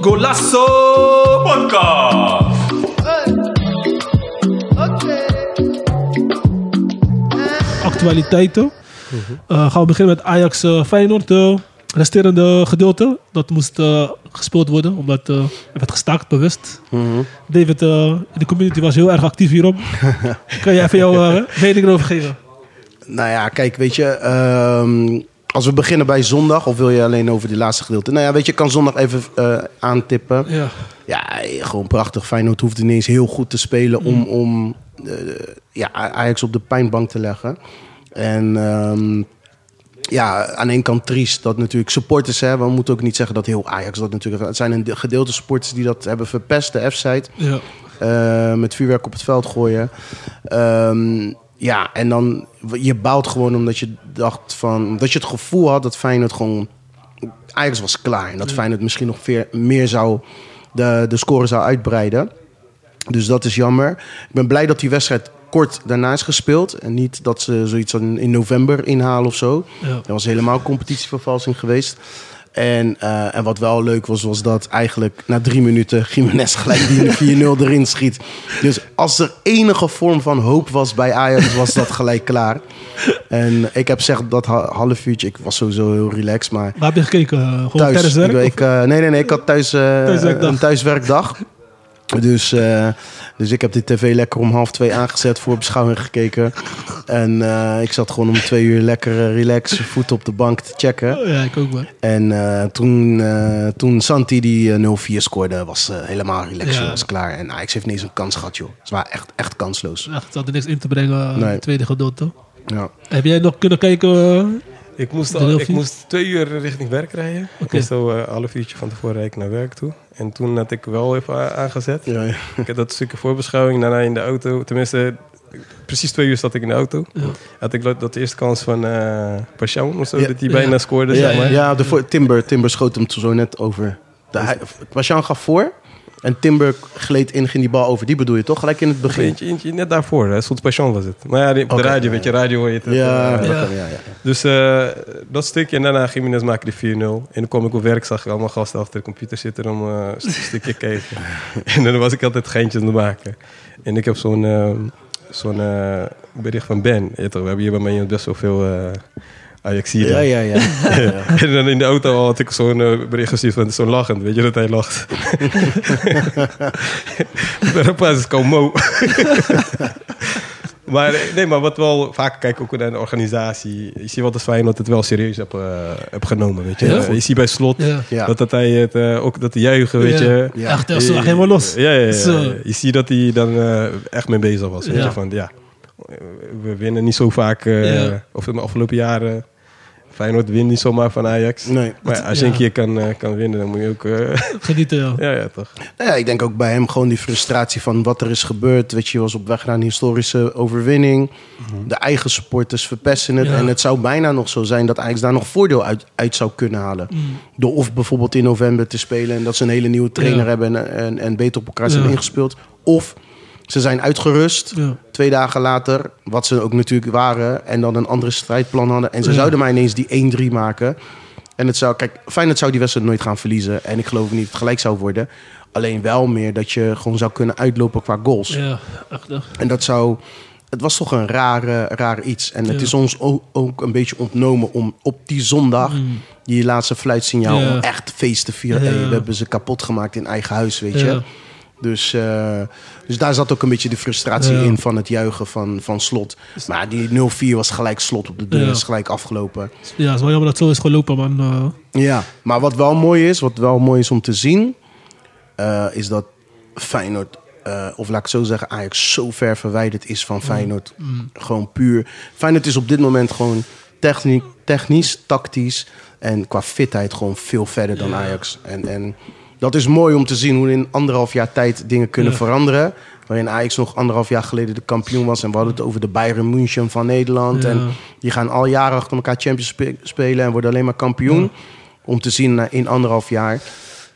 Golasso Podcast. actualiteiten. Eh, gaan we beginnen met Ajax eh, Feyenoord. resterende gedeelte. Dat moest eh, gespeeld worden, omdat eh, er werd gestaakt bewust. David eh, in de community was heel erg actief hierop. kan jij even jouw mening erover geven? Nou ja, kijk, weet je, ehm, als we beginnen bij zondag, of wil je alleen over die laatste gedeelte? Nou ja, weet je, ik kan zondag even eh, aantippen. Ja. Ja, gewoon prachtig. Feyenoord hoeft ineens heel goed te spelen om, om eh, ja, Ajax op de pijnbank te leggen. En ehm, ja, aan één kant triest dat natuurlijk supporters, hè, we moeten ook niet zeggen dat heel Ajax dat natuurlijk... Het zijn een de- gedeelte supporters die dat hebben verpest, de F-site. Ja. Eh, met vuurwerk op het veld gooien. Ehm, ja, en dan je bouwt gewoon omdat je dacht van dat je het gevoel had dat Feyenoord gewoon Ajax was klaar en dat Feyenoord misschien nog veer, meer zou de, de score zou uitbreiden. Dus dat is jammer. Ik ben blij dat die wedstrijd kort daarna is gespeeld en niet dat ze zoiets in, in november inhalen of zo. Ja. Dat was helemaal competitievervalsing geweest. En, eh, en wat wel leuk was, was dat eigenlijk na drie minuten Jiménez gelijk die 4-0 erin schiet. Dus als er enige vorm van hoop was bij Ajax, was dat gelijk klaar. En ik heb zeg dat ha- half uurtje, ik was sowieso heel relaxed, maar Waar heb je gekeken? Gewoon thuis. tijdens werk? Ik, eh, nee, nee, nee, ik had thuis eh, Thuiswerkdag. een thuiswerkdag. Dus, eh, dus ik heb die tv lekker om half twee aangezet voor beschouwing gekeken. En eh, ik zat gewoon om twee uur lekker uh, relax, voet op de bank te checken. Oh, ja, ik ook wel. En eh, toen, eh, toen Santi die eh, 0-4 scoorde, was eh, helemaal relaxed, Ja. was klaar. En Ajax heeft niet eens een kans gehad, joh. Ze waren echt, echt kansloos. Echt, ze hadden niks in te brengen Nee. het tweede gedeelte. Ja. Heb jij nog kunnen kijken? Ik moest, De al, ik moest twee uur richting werk rijden. Ik moest zo eh, een half uurtje van tevoren rijden naar werk toe. En toen had ik wel even aangezet. Ja, ja. Ik had dat stukje voorbeschouwing, daarna in de auto. Tenminste, precies twee uur zat ik in de auto. Ja. Had ik dat, dat eerste kans van eh Pashon of zo, Ja. dat hij bijna Ja. scoorde, ja, zeg maar. ja, de voor, Timber, Timber schoot hem zo net over. De, gaf voor en Timber gleed in, ging die bal over. Die bedoel je toch? Gelijk in het begin. eentje, eentje net daarvoor, hè. Soms Pashon was het. Maar ja, die- op Oké, de radio, ja, weet je, radio hoor je het. Ja, eh, dat Ja. kan, ja, ja. Dus eh, dat stukje en daarna Jiménez maakte die 4-0. En dan kwam ik op werk, zag ik allemaal gasten achter de computer zitten om eh, een stukje kijken. en dan was ik altijd geintjes aan het maken. En ik heb zo'n zo'n bericht van Ben. Je toch, we hebben hier bij mij best wel veel uh, Ajaxiden. Ja, ja, ja. en dan in de auto al had ik zo'n eh, bericht gestuurd van zo lachend. Weet je dat hij lacht? Daarop is het gewoon mo. Maar eh, nee, maar wat wel vaak kijk ik ook naar de organisatie. Je ziet wat het Feyenoord het wel serieus heb, eh, heb genomen, weet je. Ja. Je ziet bij Slot Ja. Ja. dat, dat hij het ook dat hij juichen, weet Ja. je. Ja. Echt, ze lag helemaal los. Ja, ja, ja, ja. Je ziet dat hij dan eh, echt mee bezig was. Weet Ja. je, van ja, we winnen niet zo vaak, eh, Ja. of de afgelopen jaren. Feyenoord wint niet zomaar van Ajax. Nee. Maar ja, als je Ja. een keer kan, eh, kan winnen, dan moet je ook... eh, Genieten, ja. ja, ja, toch. Nou ja, ik denk ook bij hem gewoon die frustratie van wat er is gebeurd. Weet je, je was op weg naar een historische overwinning. De eigen supporters verpesten het. Ja. En het zou bijna nog zo zijn dat Ajax daar nog voordeel uit, uit zou kunnen halen. Door of bijvoorbeeld in november te spelen en dat ze een hele nieuwe trainer Ja. hebben en, en, en beter op elkaar zijn ingespeeld. Of ze zijn uitgerust. Ja. Twee dagen later, wat ze ook natuurlijk waren, en dan een andere strijdplan hadden. En ze Ja. zouden maar ineens die 1-3 maken. En het zou, kijk, Feyenoord zou die wedstrijd nooit gaan verliezen. En ik geloof niet dat het gelijk zou worden. Alleen wel meer dat je gewoon zou kunnen uitlopen qua goals. Ja, echt. En dat zou. Het was toch een rare, rare iets. En het Ja. is ons ook, ook een beetje ontnomen om op die zondag. die laatste fluitsignaal. Mm. Ja. om echt feest te vieren. Ja. Hey, we hebben ze kapot gemaakt in eigen huis, weet je. Dus, eh, dus daar zat ook een beetje de frustratie Ja. in van het juichen van, van slot. Maar die 0-4 was gelijk slot op de deur. Ja. is gelijk afgelopen. Ja, het is wel jammer dat het zo is gelopen, man. Eh, Ja, maar wat wel mooi is, wat wel mooi is om te zien, eh, is dat Feyenoord, eh, of laat ik zo zeggen, Ajax zo ver verwijderd is van Feyenoord. Gewoon puur. Feyenoord is op dit moment gewoon techniek, technisch, tactisch en qua fitheid gewoon veel verder dan Ajax. En, en dat is mooi om te zien hoe in anderhalf jaar tijd dingen kunnen Ja. veranderen. Waarin Ajax nog anderhalf jaar geleden de kampioen was. En we hadden het over de Bayern München van Nederland. Ja. En die gaan al jaren achter elkaar Champions spe- spelen en worden alleen maar kampioen. Om te zien na- in anderhalf jaar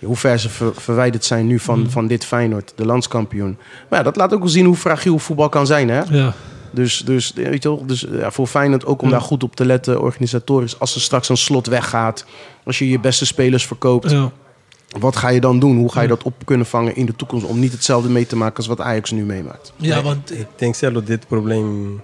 hoe ver ze ver- verwijderd zijn nu van, van dit Feyenoord, de landskampioen. Maar dat laat ook wel zien hoe fragiel voetbal kan zijn. Hè? ja. Dus, dus, weet je wel, dus ja, voor Feyenoord ook om daar goed op te letten, organisatorisch. Als er straks een slot weggaat, als je je beste spelers verkoopt, Ja. Wat ga je dan doen? Hoe ga je dat op kunnen vangen in de toekomst om niet hetzelfde mee te maken als wat Ajax nu meemaakt? ja, Nee, want Ik denk zelf dat dit probleem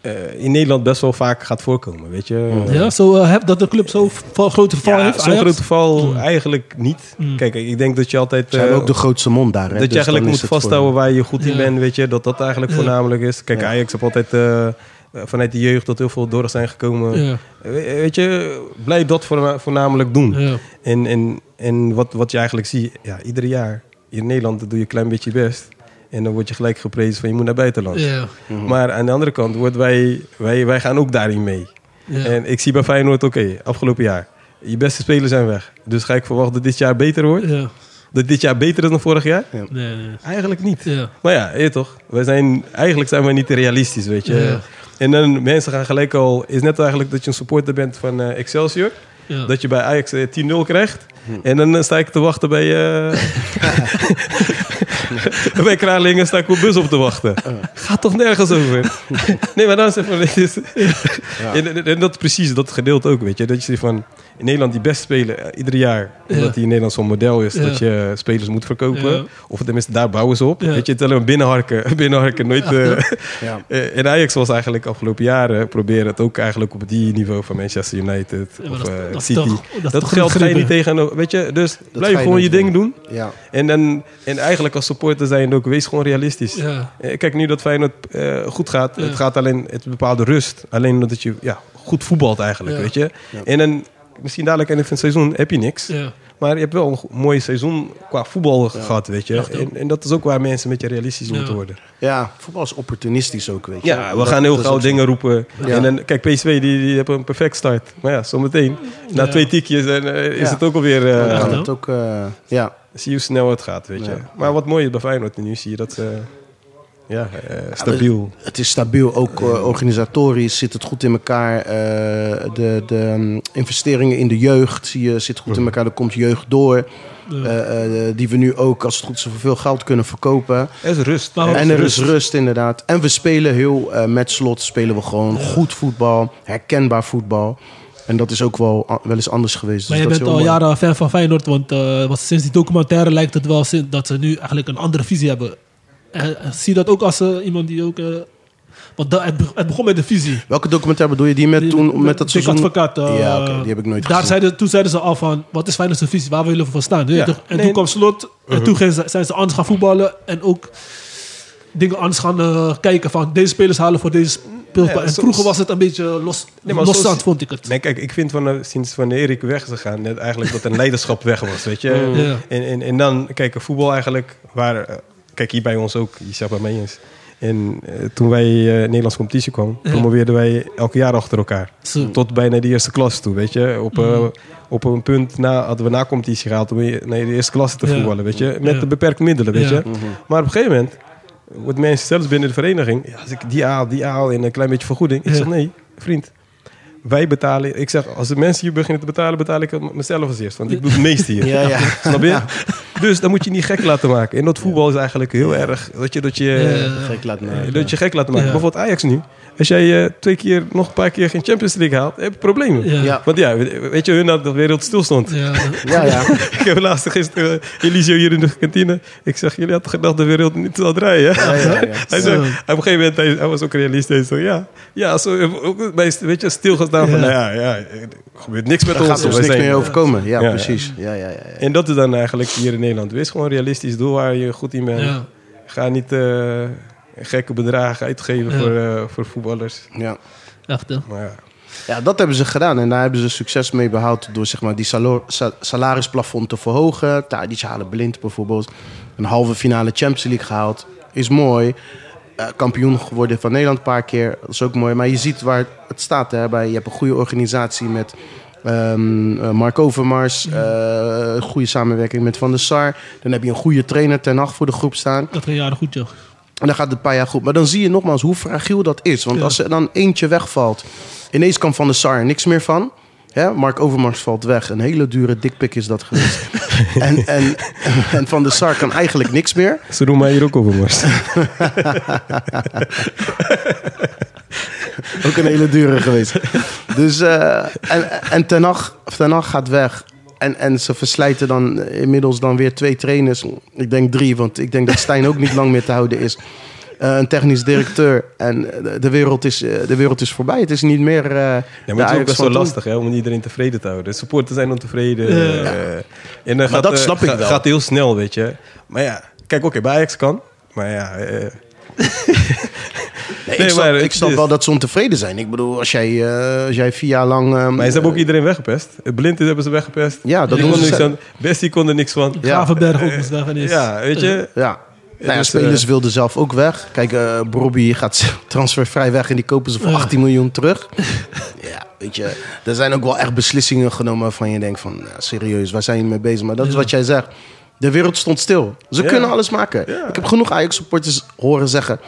eh, in Nederland best wel vaak gaat voorkomen, weet je. ja, zo, eh, heb, dat de club zo'n grote val Ja, heeft. zo'n grote val Mm. eigenlijk niet. Mm. Kijk, ik denk dat je altijd... Ze hebben eh, ook de grootste mond daar. Hè? dat Dus je eigenlijk dan moet voor- vasthouden waar je goed in Ja. bent, weet je. Dat dat eigenlijk Ja. voornamelijk is. Kijk, Ja. Ajax heeft altijd eh, vanuit de jeugd tot heel veel door zijn gekomen. Ja, We- Weet je, blijf dat voorna- voornamelijk doen. ja, En, en, en wat, wat je eigenlijk ziet, ja, ieder jaar in Nederland doe je een klein beetje je best. En dan word je gelijk geprezen van je moet naar buitenland. ja, Maar aan de andere kant, wordt wij, wij, wij gaan ook daarin mee. ja. En ik zie bij Feyenoord, oké, afgelopen jaar. Je beste spelers zijn weg. Dus ga ik verwachten dat dit jaar beter wordt? ja. Dat dit jaar beter is dan vorig jaar? Nee, nee. Eigenlijk niet. Ja, Maar ja, je toch. Wij zijn, eigenlijk zijn wij niet te realistisch, weet je. Ja. En dan mensen gaan gelijk al... is net eigenlijk dat je een supporter bent van eh, Excelsior. ja. Dat je bij Ajax eh, 10-0 krijgt. En dan eh, sta ik te wachten bij... eh bij Kralingen sta ik op bus op te wachten. Gaat toch nergens over? nee, maar dan is het van... dit is- en, en- dat precies, dat gedeelte ook, weet je. Dat je zegt van... In Nederland die best spelen eh, ieder jaar. Omdat Ja. die in Nederland zo'n model is. Ja. Dat je spelers moet verkopen. Ja. Of tenminste, daar bouwen ze op. Ja. Weet je, het alleen binnenharken. binnenharken nooit... eh, Ja. eh, en Ajax was eigenlijk afgelopen jaren proberen het ook eigenlijk op die niveau van Manchester United Ja, of dat eh, City. toch- dat is dat toch geld ga je niet tegen, weet je. Dus blijf gewoon je ding doen. Ja. En, dan, en eigenlijk als supporter zijn ook, wees gewoon realistisch. Ja. Eh, Kijk, nu dat Feyenoord eh, goed gaat, Ja. het gaat alleen, het bepaalde rust. Alleen omdat je ja, goed voetbalt eigenlijk, Ja. weet je. En dan, misschien dadelijk einde van het seizoen heb je niks. Ja. Maar je hebt wel een mooi seizoen qua voetbal gehad, weet je. En, en dat is ook waar mensen met je realistisch Ja. moeten worden. ja, voetbal is opportunistisch ook, weet je. Ja, we Dat- gaan heel gauw dingen roepen. Ja. En dan, kijk, PSV die, die hebben een perfect start. Maar ja, zometeen, na Ja. twee tikjes, en, eh, is Ja. het ook alweer... eh, hoor. het ook, eh, ja. zie je hoe snel het gaat, weet je. Ja. Maar wat mooi is bij Feyenoord nu, zie je dat ze... ja, eh, stabiel. Het is stabiel, ook eh, organisatorisch zit het goed in elkaar. Eh, de de um, investeringen in de jeugd zie je, zit goed in elkaar. Er komt jeugd door. Ja. die we nu ook, als het goed is, voor veel geld kunnen verkopen. Er is rust. En er is rust, inderdaad. En we spelen heel, eh, met slot spelen we gewoon goed voetbal. Herkenbaar voetbal. En dat is ook wel, wel eens anders geweest. Maar dus je bent al mooi. jaren fan van Feyenoord, want sinds die documentaire lijkt het wel dat ze nu eigenlijk een andere visie hebben. En, eh, zie dat ook als eh, iemand die ook... eh, want da- het, be- het begon met de visie. Welke documentaire bedoel je? Die met, Die- toen, met dat seizoen? Advocaat. eh, ja, oké, die heb ik nooit daar gezien. zeiden, toen zeiden ze al van, wat is Feyenoord's visie? Waar willen we voor staan? Ja. toch? En Nee, toen kwam Slot. En toen gingen ze- zijn ze anders gaan voetballen. En ook dingen anders gaan eh, kijken van, deze spelers halen voor deze spelers. Ja, en soms- vroeger was het een beetje los, Nee, maar losstand, vond ik het. Nee, kijk, ik vind van, eh, sinds van Erik weg is gegaan, net eigenlijk dat een leiderschap weg was, weet je. Ja. En, en, en dan, kijk, voetbal eigenlijk, waar, eh, kijk, hier bij ons ook, je zegt bij mij eens. En eh, toen wij eh Nederlandse competitie kwam, Ja. promoveerden wij elk jaar achter elkaar. Zo. Tot bijna de eerste klas toe, weet je. Op, eh, Mhm. op een punt na, hadden we na competitie gehaald om naar de eerste klasse te Ja. voetballen, weet je. Met Ja. de beperkte middelen, weet je. Maar op een gegeven moment, wordt mensen zelfs binnen de vereniging, ja, als ik die haal, die haal en een klein beetje vergoeding. Ik zeg, nee, vriend. Wij betalen, ik zeg, als de mensen hier beginnen te betalen, betaal ik het mezelf als eerst. Want ik doe het meeste hier. Ja, ja. Snap je? Dus dan moet je niet gek laten maken. En dat voetbal is eigenlijk heel erg, dat je, dat je. Gek laten eh, maken. dat je gek laat maken. Bijvoorbeeld Ajax nu. Als jij eh, twee keer, nog een paar keer geen Champions League haalt, heb je problemen. Ja. Ja. Want ja, weet je, hun had de wereld stilstond. Ja. Ja, ja. Ik heb laatst gisteren uh, Elisio hier in de kantine. Ik zeg, jullie hadden gedacht de wereld niet zou draaien. hè? Ja, ja, ja. Hij, zei, op een gegeven moment, hij, hij was ook realist. Hij zei, ja, ja zo, ook weet je, stilgestaan van, Ja. nou ja, ja, er gebeurt niks met Daar ons. gaat ons Wij niks meer overkomen. Ja, Ja. precies. Ja, ja, ja, ja. En dat is dan eigenlijk hier in Nederland. Wees gewoon realistisch, doe waar je goed in bent. Ja. Ga niet eh, gekke bedragen uitgeven Ja. voor, eh, voor voetballers. ja. Echt, hè? Maar ja. Ja, dat hebben ze gedaan. En daar hebben ze succes mee behaald door zeg maar, die salarisplafond te verhogen. Tadic halen blind bijvoorbeeld. Een halve finale Champions League gehaald. Is mooi. Eh, kampioen geworden van Nederland een paar keer. Dat is ook mooi. Maar je ziet waar het staat. Hè, bij, je hebt een goede organisatie met ehm, eh, Mark Overmars. eh, goede samenwerking met Van der Sar. Dan heb je een goede trainer ten nacht voor de groep staan. Dat ging jaren goed, joh. En dan gaat het een paar jaar goed. Maar dan zie je nogmaals hoe fragiel dat is. Want Ja. als er dan eentje wegvalt, ineens kan Van der Sar er niks meer van. Ja, Mark Overmars valt weg. Een hele dure dikpik is dat geweest. en, en, en Van der Sar kan eigenlijk niks meer. Ze doen mij hier ook over, Mars. Ook een hele dure geweest. Dus, eh, en, en Ten Hag, Ten Hag gaat weg. En, en ze verslijten dan inmiddels dan weer twee trainers. Ik denk drie, want ik denk dat Stijn ook niet lang meer te houden is. Eh, een technisch directeur. En de, de wereld is, eh, de wereld is voorbij. Het is niet meer... eh Ja, maar het is ook best wel toen. lastig hè, om iedereen tevreden te houden. De supporters zijn ontevreden. Ja. eh, en dan gaat, dat eh, snap ik ga- wel. gaat heel snel, weet je. Maar ja, kijk, oké, bij Ajax kan. Maar ja, eh, Nee, Nee, ik snap, maar ik het snap is- wel dat ze ontevreden zijn. Ik bedoel, als jij, eh, als jij vier jaar lang... ehm, maar ze hebben ook iedereen weggepest. Blind hebben ze weggepest. Ja, dat Die doen ze aan. Bessie kon er niks van. Ja. Gravenberg ook moest weg ineens. Ja, weet je. Ja. Nou ja, dus, spelers eh, wilden zelf ook weg. Kijk, eh Bobby gaat transfervrij weg en die kopen ze voor Ja. 18 miljoen terug. ja, weet je, er zijn ook wel echt beslissingen genomen waarvan je denkt van, ja, serieus, waar zijn jullie mee bezig? Maar dat is Ja. wat jij zegt. De wereld stond stil. Ze Ja. kunnen alles maken. Ja. Ik heb genoeg Ajax-supporters horen zeggen...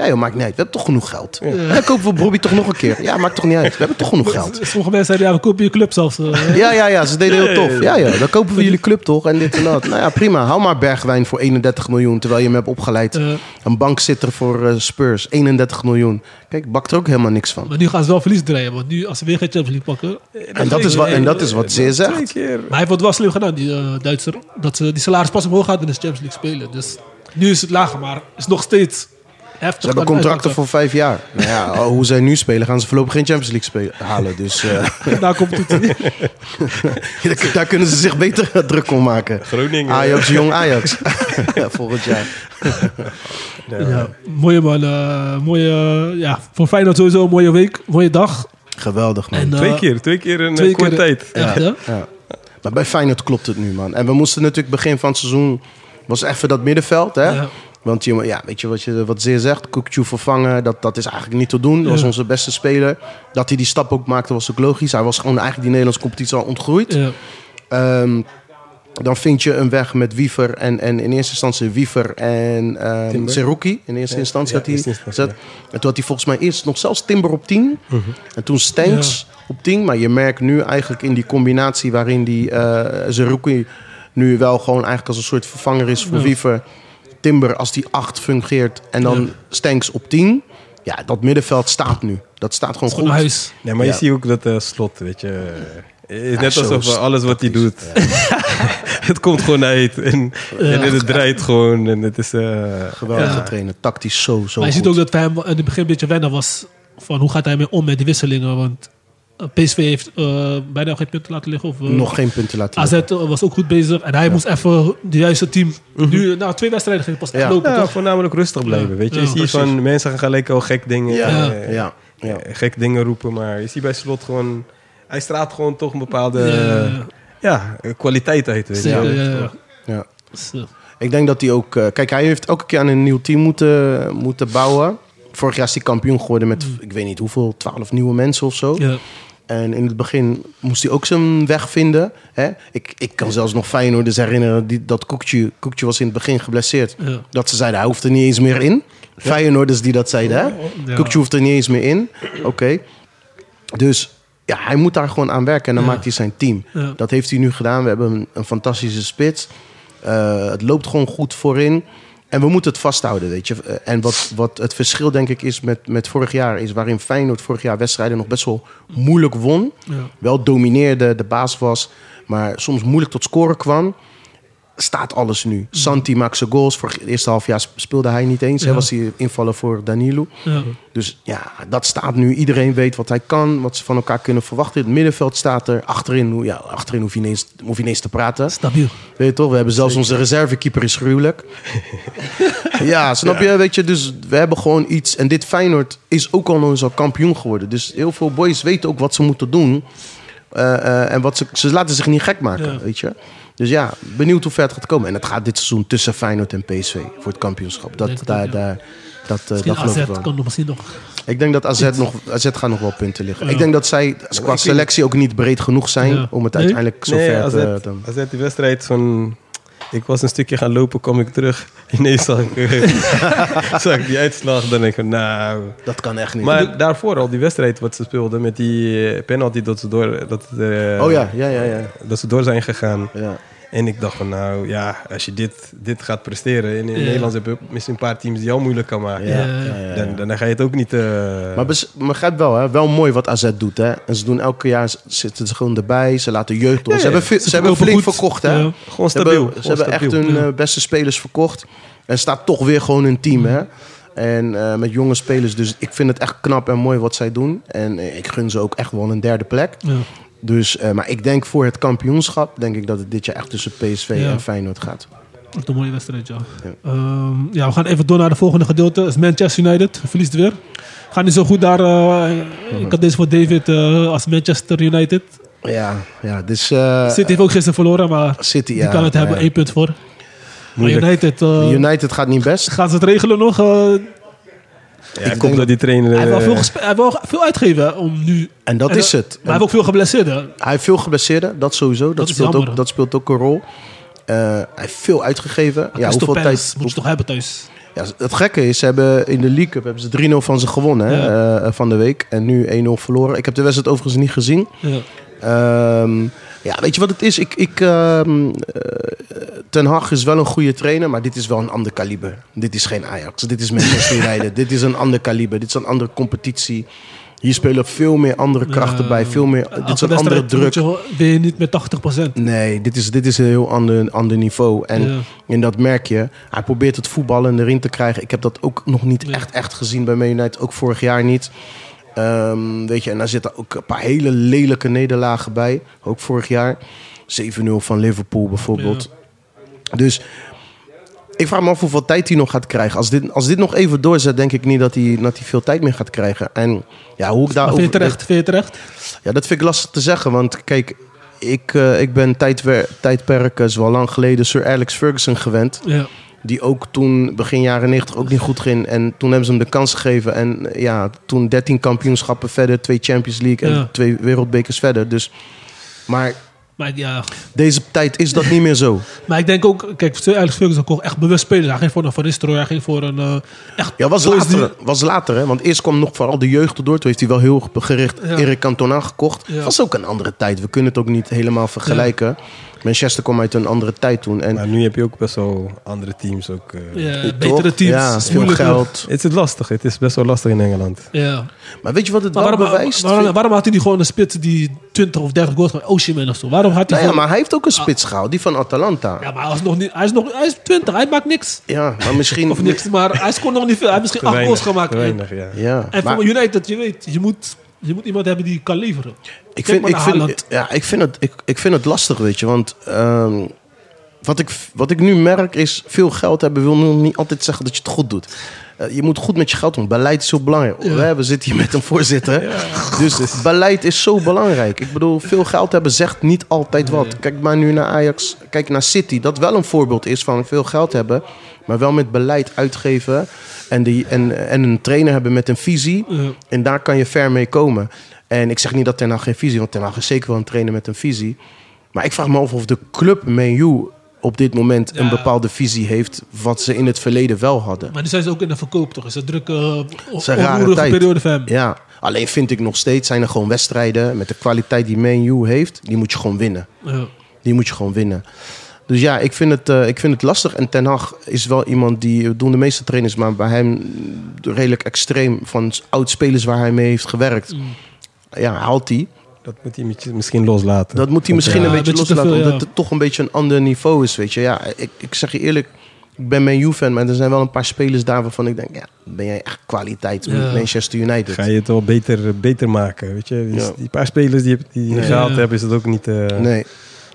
Ja joh, maakt niet uit. We hebben toch genoeg geld. Dan kopen we Bobby toch nog een keer. Ja, maakt toch niet uit. We hebben toch genoeg geld. Sommige mensen zeiden, ja, we kopen je club zelfs. eh. Ja, ja, ja, ze deden heel tof. Ja, ja, dan kopen we jullie club toch en dit en dat. Nou ja, prima. Hou maar Bergwijn voor 31 miljoen, terwijl je hem hebt opgeleid. Eh, Een bankzitter voor eh, Spurs, 31 miljoen. Kijk, bakt er ook helemaal niks van. maar nu gaan ze wel verlies draaien. Want nu, als ze weer geen Champions League pakken... En dat is wat, en dat is wat zeer Twee zegt. Maar hij heeft het wel slim gedaan, die eh, Duitser. Dat ze die salaris pas omhoog gaat in de Champions League spelen. Dus nu is het lager, maar is nog steeds heftig. Ze hebben contracten voor vijf jaar. Nou ja, hoe zij nu spelen, gaan ze voorlopig geen Champions League spelen, halen. Dus eh, Daar komt het. daar- daar kunnen ze zich beter druk om maken. Groningen. Ajax, jong Ajax. Volgend jaar. Ja, mooie man. eh, mooie, ja, voor Feyenoord sowieso een mooie week. Mooie dag. Geweldig, man. En, eh, Twee keer, twee keer in twee een korte tijd. Echt? Ja. Maar bij Feyenoord klopt het nu, man. En we moesten natuurlijk begin van het seizoen... was even dat middenveld, hè? Ja. Want je, ja, weet je wat, je wat Zeer zegt? Kukcu vervangen, dat, dat is eigenlijk niet te doen. Dat was onze beste speler. Dat hij die stap ook maakte, was ook logisch. Hij was gewoon eigenlijk die Nederlandse competitie al ontgroeid. Ja. Ehm, dan vind je een weg met Wiever en, en in eerste instantie Wiever en ehm. Seruki. In eerste Ja, instantie ja, had hij gezet. En toen had hij volgens mij eerst nog zelfs Timber op 10. Mhm. En toen Stanks op 10. Maar je merkt nu eigenlijk in die combinatie waarin die eh Seruki nu wel gewoon eigenlijk als een soort vervanger is voor Ja. Wiever. Timber als die 8 fungeert en dan Ja. Stanks op 10. Ja, dat middenveld staat nu. Dat staat gewoon goed. huis. Nee, maar je ziet ook dat eh, slot, weet je. Is net alsof alles wat hij doet, het komt gewoon uit. En, en het draait gewoon. En het is... eh, Geweldige Ja. trainer. Tactisch zo, zo maar je goed. ziet ook dat hij hem in het begin een beetje wennen was. Van hoe gaat hij mee om met die wisselingen. Want PSV heeft eh, bijna geen punten laten liggen. Of, eh, Nog geen punten laten AZ liggen. was ook goed bezig. En hij moest even de juiste team... Nu, na twee wedstrijden ging het pas Ja. echt lopen, ja, toch? voornamelijk rustig blijven, weet je. Ja, je ziet van mensen gaan gelijk al gek dingen, Ja, eh, ja, ja. eh, gek dingen roepen. Maar je ziet bij Slot gewoon... Hij straalt gewoon toch een bepaalde Ja. ja, eh, kwaliteit uit, weet je. Zeker, ja, ja. ja. Dus, eh, Ik denk dat hij ook... eh, kijk, hij heeft elke keer aan een nieuw team moeten, moeten bouwen. Vorig jaar is hij kampioen geworden met, ik weet niet hoeveel, twaalf nieuwe mensen of zo. ja. En in het begin moest hij ook zijn weg vinden. Hè? Ik, ik kan zelfs nog Feyenoorders herinneren die, dat Koekje, Koekje was in het begin geblesseerd. Ja. Dat ze zeiden, hij hoeft er niet eens meer in. Feyenoorders die dat zeiden, hè? Ja. Koekje hoeft er niet eens meer in. Oké. Dus ja, hij moet daar gewoon aan werken en dan Ja. maakt hij zijn team. Ja. Dat heeft hij nu gedaan. We hebben een, een fantastische spits. Eh, het loopt gewoon goed voorin. En we moeten het vasthouden, weet je. Eh, En wat, wat het verschil, denk ik, is met, met vorig jaar... is waarin Feyenoord vorig jaar wedstrijden nog best wel moeilijk won. Ja. Wel domineerde, de baas was... maar soms moeilijk tot scoren kwam. Staat alles nu. Santi maakt zijn goals. Voor het eerste half jaar speelde hij niet eens. Hè, Ja. was hij invallen voor Danilo. Ja. Dus ja, dat staat nu. Iedereen weet wat hij kan, wat ze van elkaar kunnen verwachten. Het middenveld staat er. Achterin, ja, achterin hoef, je niet eens, hoef je niet eens te praten. Stabiel. Weet je toch? We hebben zelfs onze reservekeeper is gruwelijk. ja, snap je? Weet je, dus we hebben gewoon iets. En dit Feyenoord is ook al eens al kampioen geworden. Dus heel veel boys weten ook wat ze moeten doen. Eh, eh, en wat ze, ze laten zich niet gek maken, weet je. Dus ja, benieuwd hoe ver het gaat komen. En het gaat dit seizoen tussen Feyenoord en PSV voor het kampioenschap. Dat, het daar, ook, ja. daar, dat, eh, dat geloof ik AZ wel. kan nog misschien nog... Ik denk dat AZ, nog, AZ gaat nog wel punten liggen. Ja. Ik denk dat zij qua selectie ook niet breed genoeg zijn Ja. om het Nee? uiteindelijk zo Nee, ver AZ, te... te- AZ die wedstrijd van... Ik was een stukje gaan lopen, kom ik terug. Ineens zag ik, zag ik die uitslag. Dan denk ik, nou... Dat kan echt niet. Maar daarvoor al die wedstrijd wat ze speelden met die penalty dat ze door, dat, eh, oh ja, ja, ja, ja. dat ze door zijn gegaan. ja. En ik dacht van nou ja, als je dit, dit gaat presteren. In, in Ja. Nederland heb je misschien een paar teams die jou moeilijk kan maken. Ja, Ja. ja, ja, ja. Dan, dan, ga je het ook niet... eh, Maar begrijp wel, hè? wel mooi wat AZ doet. Hè? En ze doen elke jaar, zitten ze gewoon erbij. Ze laten jeugd door. Ja, Ze ja. hebben, ze hebben flink goed. verkocht. Hè? Ja. gewoon Ze stabiel. hebben, ze hebben echt hun Ja. eh, beste spelers verkocht. En staat toch weer gewoon een team. Hè? En eh, met jonge spelers. Dus ik vind het echt knap en mooi wat zij doen. En ik gun ze ook echt wel een derde plek. Ja. Dus, eh, maar ik denk voor het kampioenschap... denk ik dat het dit jaar echt tussen PSV Ja. en Feyenoord gaat. Echt een mooie wedstrijd, ja. Ja. Ehm, ja, we gaan even door naar het volgende gedeelte. Dat is Manchester United. Verliest weer. Gaat niet zo goed daar. eh, ik had deze voor David eh, als Manchester United. Ja, ja dus... City heeft ook gisteren verloren, maar City, die ja, kan het hebben. één punt voor. Maar. United, United gaat niet best. gaan ze het regelen nog? Ja, Ik ik hoop denk dat die trainer... hij, wel eh, veel hij wel veel uitgegeven hè, om nu... En dat En, is het. Maar hij heeft ook veel geblesseerd. hè. Hij heeft veel geblesseerden, dat sowieso. Dat, speelt, ook, dat speelt ook een rol. Eh, hij heeft veel uitgegeven. Maar Ja, hoeveel tijd, moet je toch hebben thuis? ja, het gekke is, ze hebben in de League Cup hebben ze 3-0 van ze gewonnen Ja. eh, van de week. En nu 1-0 verloren. Ik heb de wedstrijd overigens niet gezien. Ja. Ehm, ja, weet je wat het is? Ik, ik, ehm, eh, Ten Hag is wel een goede trainer, maar dit is wel een ander kaliber. Dit is geen Ajax. Dit is Manchester United. dit is een ander kaliber. Dit is een andere competitie. Hier spelen veel meer andere krachten bij. Veel meer, dit is een andere druk. je- Ben je niet met 80%. Nee, dit is, dit is een heel ander, ander niveau. En, Ja. en dat merk je. Hij probeert het voetballen erin te krijgen. Ik heb dat ook nog niet Ja. echt, echt gezien bij Man United. Ook vorig jaar niet. Ehm, weet je, en daar zitten ook een paar hele lelijke nederlagen bij. Ook vorig jaar. 7-0 van Liverpool bijvoorbeeld. Dus ik vraag me af hoeveel tijd hij nog gaat krijgen. Als dit, als dit nog even doorzet, denk ik niet dat hij, dat hij veel tijd meer gaat krijgen. En ja, hoe ik daar vind je terecht? Vind je terecht? ja, dat vind ik lastig te zeggen. Want kijk, ik, eh, ik ben tijdperken, is wel lang geleden, Sir Alex Ferguson gewend. Ja. Die ook toen begin jaren 90 ook niet goed ging. En toen hebben ze hem de kans gegeven. En eh, ja, toen 13 kampioenschappen verder, twee Champions League en Ja. twee wereldbekers verder. Dus, maar Maar, ja. deze tijd is dat niet meer zo. maar ik denk ook, kijk, Alex Ferguson kon echt bewust spelen. Hij ging voor een Van Nistelrooy, hij ging voor een eh, echt... Ja, was die- later, was later hè? want eerst kwam nog vooral de jeugd erdoor. Toen heeft hij wel heel gericht Ja. Eric Cantona gekocht. Ja. was ook een andere tijd. We kunnen het ook niet helemaal vergelijken. Manchester kwam uit een andere tijd toen. En Maar nu heb je ook best wel andere teams. Ook, eh. Betere teams. Ja, veel geld. Het is lastig. Het is best wel lastig in Engeland. Ja. Maar weet je wat het Maar wel waarom, bewijst? waarom, waarom had hij niet gewoon een spits die 20 of 30 goals had? Osimhen of zo? Waarom had hij Nou ja, maar hij heeft ook een spits gehaald, die van Atalanta. Ja, maar hij is nog niet... Hij is, nog, hij is 20, hij maakt niks. Ja, maar misschien... Of niks, maar hij scoort nog niet veel. Hij heeft misschien Te 8 goals gemaakt. weinig, ja. Ja, en maar voor United, je weet, je moet, je moet iemand hebben die kan leveren. ik Kijk vind, ik, vind, ja, ik, vind het, ik, ik vind het lastig, weet je. Want ehm, wat, ik, wat ik nu merk is... veel geld hebben wil nog niet altijd zeggen dat je het goed doet. Eh, je moet goed met je geld doen. Beleid is heel belangrijk. Ja. We, we zitten hier met een voorzitter. Dus beleid is zo belangrijk. Ik bedoel, veel geld hebben zegt niet altijd wat. Kijk maar nu naar Ajax. Kijk naar City. Dat wel een voorbeeld is van veel geld hebben. Maar wel met beleid uitgeven. En, die, en, en een trainer hebben met een visie. En daar kan je ver mee komen. En ik zeg niet dat Ten Hag geen visie... want Ten Hag is zeker wel een trainer met een visie. Maar ik vraag me af of de club Man U op dit moment een bepaalde visie heeft... wat ze in het verleden wel hadden. Maar nu zijn ze ook in de verkoop, toch? Is een drukke, uh, is een rare onroerige tijd. periode voor hem. Ja, alleen vind ik nog steeds... zijn er gewoon wedstrijden met de kwaliteit die Man U heeft... die moet je gewoon winnen. Ja. Die moet je gewoon winnen. Dus ja, ik vind het, eh, ik vind het lastig. En Ten Hag is wel iemand die... we doen de meeste trainers, maar bij hem redelijk extreem... van oud-spelers waar hij mee heeft gewerkt. Mm. Ja, haalt hij. Dat moet hij misschien loslaten. Dat moet hij misschien Ja, een een beetje beetje te loslaten. veel, omdat ja. het toch een beetje een ander niveau is, weet je. Ja, ik, ik zeg je eerlijk... Ik ben Man U-fan, maar er zijn wel een paar spelers daar waarvan ik denk... Ja, ben jij echt kwaliteit met Ja. Manchester United? Ga je het wel beter, beter maken, weet je. Dus Ja. Die paar spelers die, die Nee. gehaald Ja. hebben, is het ook niet... eh, Nee,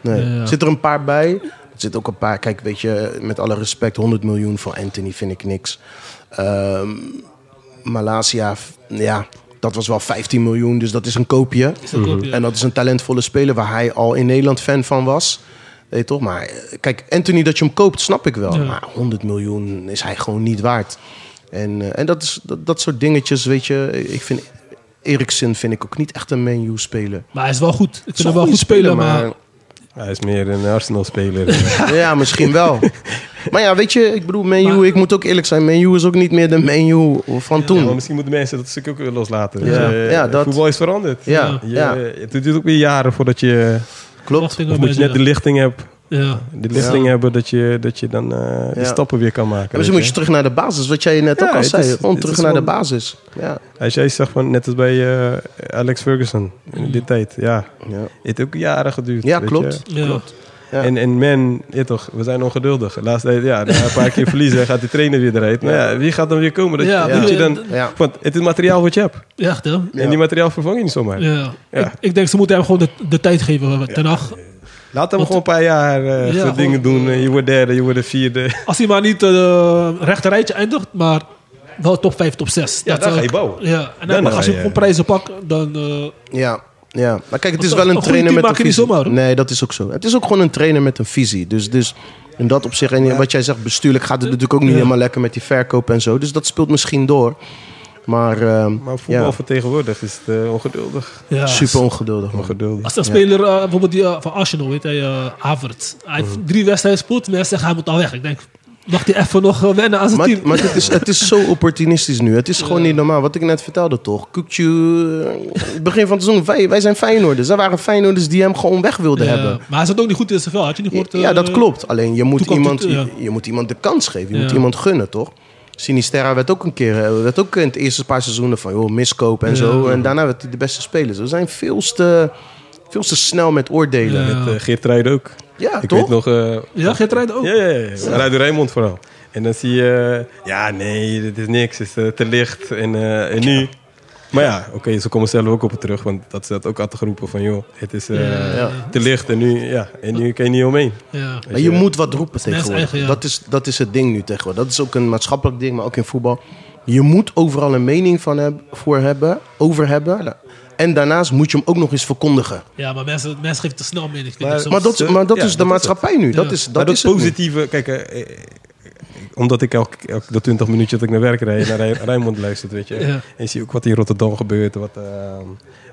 nee. Ja, ja. Zit er een paar bij? Er zit ook een paar... Kijk, weet je, met alle respect... 100 miljoen voor Anthony vind ik niks. Ehm Malasia, ja, dat was wel 15 miljoen. Dus dat is een koopje. Is. En dat is een talentvolle speler waar hij al in Nederland fan van was. Weet je toch? Maar eh, kijk, Anthony dat je hem koopt, snap ik wel. Ja. Maar 100 miljoen is hij gewoon niet waard. En, eh, en dat, is, dat, dat soort dingetjes, weet je. Ik vind Eriksen vind ik ook niet echt een menu speler. Maar hij is wel goed. Ik vind hem wel goed spelen, maar... Hij is meer een Arsenal-speler. Ja, misschien wel. Maar ja, weet je, ik bedoel, Man U, Maar- ik moet ook eerlijk zijn. Man U is ook niet meer de Man U van Ja, toen. maar misschien moeten mensen dat stuk ook weer loslaten. Ja. Dus, eh, Ja, dat- Voetbal is veranderd. Ja, Je. Het duurt ook weer jaren voordat je... Klopt. Of moet je net de lichting hebben. Ja. De Ja. hebben dat je, dat je dan eh, die Ja. stappen weer kan maken. En misschien weet moet je terug naar de basis, wat jij net Ja, ook al zei. is- Gewoon het terug naar de basis. Ja. Als jij zegt van, net als bij eh, Alex Ferguson in die tijd. Ja, Ja, het heeft ook jaren geduurd. ja weet klopt. je. Ja. klopt. Ja. En, en men, ja toch, we zijn ongeduldig. Laatst tijd, ja, na een paar keer verliezen gaat die trainer weer eruit. Nou ja, wie gaat dan weer komen? Dat, Ja, dat ja. je dan, Ja. want het is materiaal wat je hebt. Ja, echt hè? Ja. En die materiaal vervang je niet zomaar. Ja. Ja. Ik, ik denk ze moeten hem gewoon de, de tijd geven. Ten Hag. Laat hem Want- gewoon een paar jaar eh, Ja, goed dingen doen. Eh, je wordt derde, je wordt de vierde. Als hij maar niet uh, rechter rijtje eindigt, maar wel top 5, top 6. Ja, dan ga je bouwen. Ja, en Dan als je gewoon prijzen pakt, dan... eh, Ja, ja. Maar kijk, het is wel een trainer met een visie. zomaar. Nee, dat is ook zo. Het is ook gewoon een trainer met een visie. Dus, dus in dat opzicht, en wat jij zegt, bestuurlijk gaat het natuurlijk ook niet helemaal lekker met die verkoop en zo. Dus dat speelt misschien door. Maar, ehm, Maar voetbal ja, tegenwoordig is het eh, ongeduldig. ja. super ongeduldig. man. Ongeduldig. Als een speler, eh, bijvoorbeeld die eh, van Arsenal, weet hij, eh Havertz. Hij heeft Mhm. drie wedstrijden gespeeld, mensen zeggen hij moet al weg. Ik denk, wacht hij even nog wennen aan zijn Maar, team. maar het, is, het is zo opportunistisch nu. Het is gewoon niet normaal. Wat ik net vertelde toch. Kukcu, het begin van het seizoen, wij, wij zijn Feyenoorders. Er waren Feyenoorders die hem gewoon weg wilden Ja, hebben. Maar hij zat ook niet goed in zijn vel. Had je niet gehoord? Ja, dat klopt. Alleen je moet, iemand, je, je moet iemand de kans geven. Je Ja. moet iemand gunnen, toch? Sinisterra werd ook een keer, eh, werd ook in het eerste paar seizoenen van joh, miskoop en Ja. zo. En daarna werd hij de beste speler. We zijn veel te, veel te snel met oordelen. Ja. Ja, Met uh, Geert Ruijden ook. Ik toch? weet nog... eh, Ja, Geert Rijden ook. Ja, ja, ja. Rijnmond vooral. En dan zie je... eh, ja, nee, dit is niks. Het is eh, te licht. En, eh, en nu... Maar ja, oké, ze komen zelf ook op het terug. Want dat is dat ook altijd geroepen van... joh, het is eh, Ja. Ja. te licht. En nu, ja, en nu kan je niet omheen. Ja. Maar je moet wat roepen mensen tegenwoordig. eigen, ja. dat, is, dat is het ding nu tegenwoordig. Dat is ook een maatschappelijk ding, maar ook in voetbal. Je moet overal een mening van heb, voor hebben, over hebben. En daarnaast moet je hem ook nog eens verkondigen. Ja, maar mensen, mensen geven te snel mening. Maar- soms. Maar dat, maar dat ja, is de dat is maatschappij nu. Dat Ja. is, dat maar dat is het nu. positieve... Kijk, eh, eh, omdat ik elke, elke de 20 minuutjes dat ik naar werk rijd... naar Rij- Rijnmond luister, weet je. Ja. En je ziet ook wat in Rotterdam gebeurt. Wat, eh,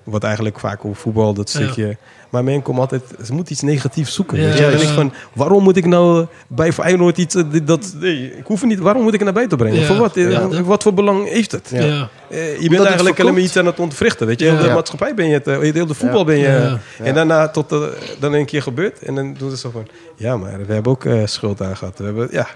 wat eigenlijk vaak over voetbal, dat stukje. Maar men komt altijd... Ze moet iets negatiefs zoeken. Ja, ja. denk ik van... Waarom moet ik nou bij Feyenoord iets... eh, dat, nee, ik hoef niet... Waarom moet ik het naar buiten brengen? Voor wat? Eh, wat voor belang heeft het? Eh, je bent eigenlijk helemaal iets aan het ontwrichten. Weet je? Heel de maatschappij ben je het. Heel de voetbal ben je. En daarna tot dan een keer gebeurt. En dan doen ze zo van... Ja, maar we hebben ook schuld aan gehad. We hebben... Ja,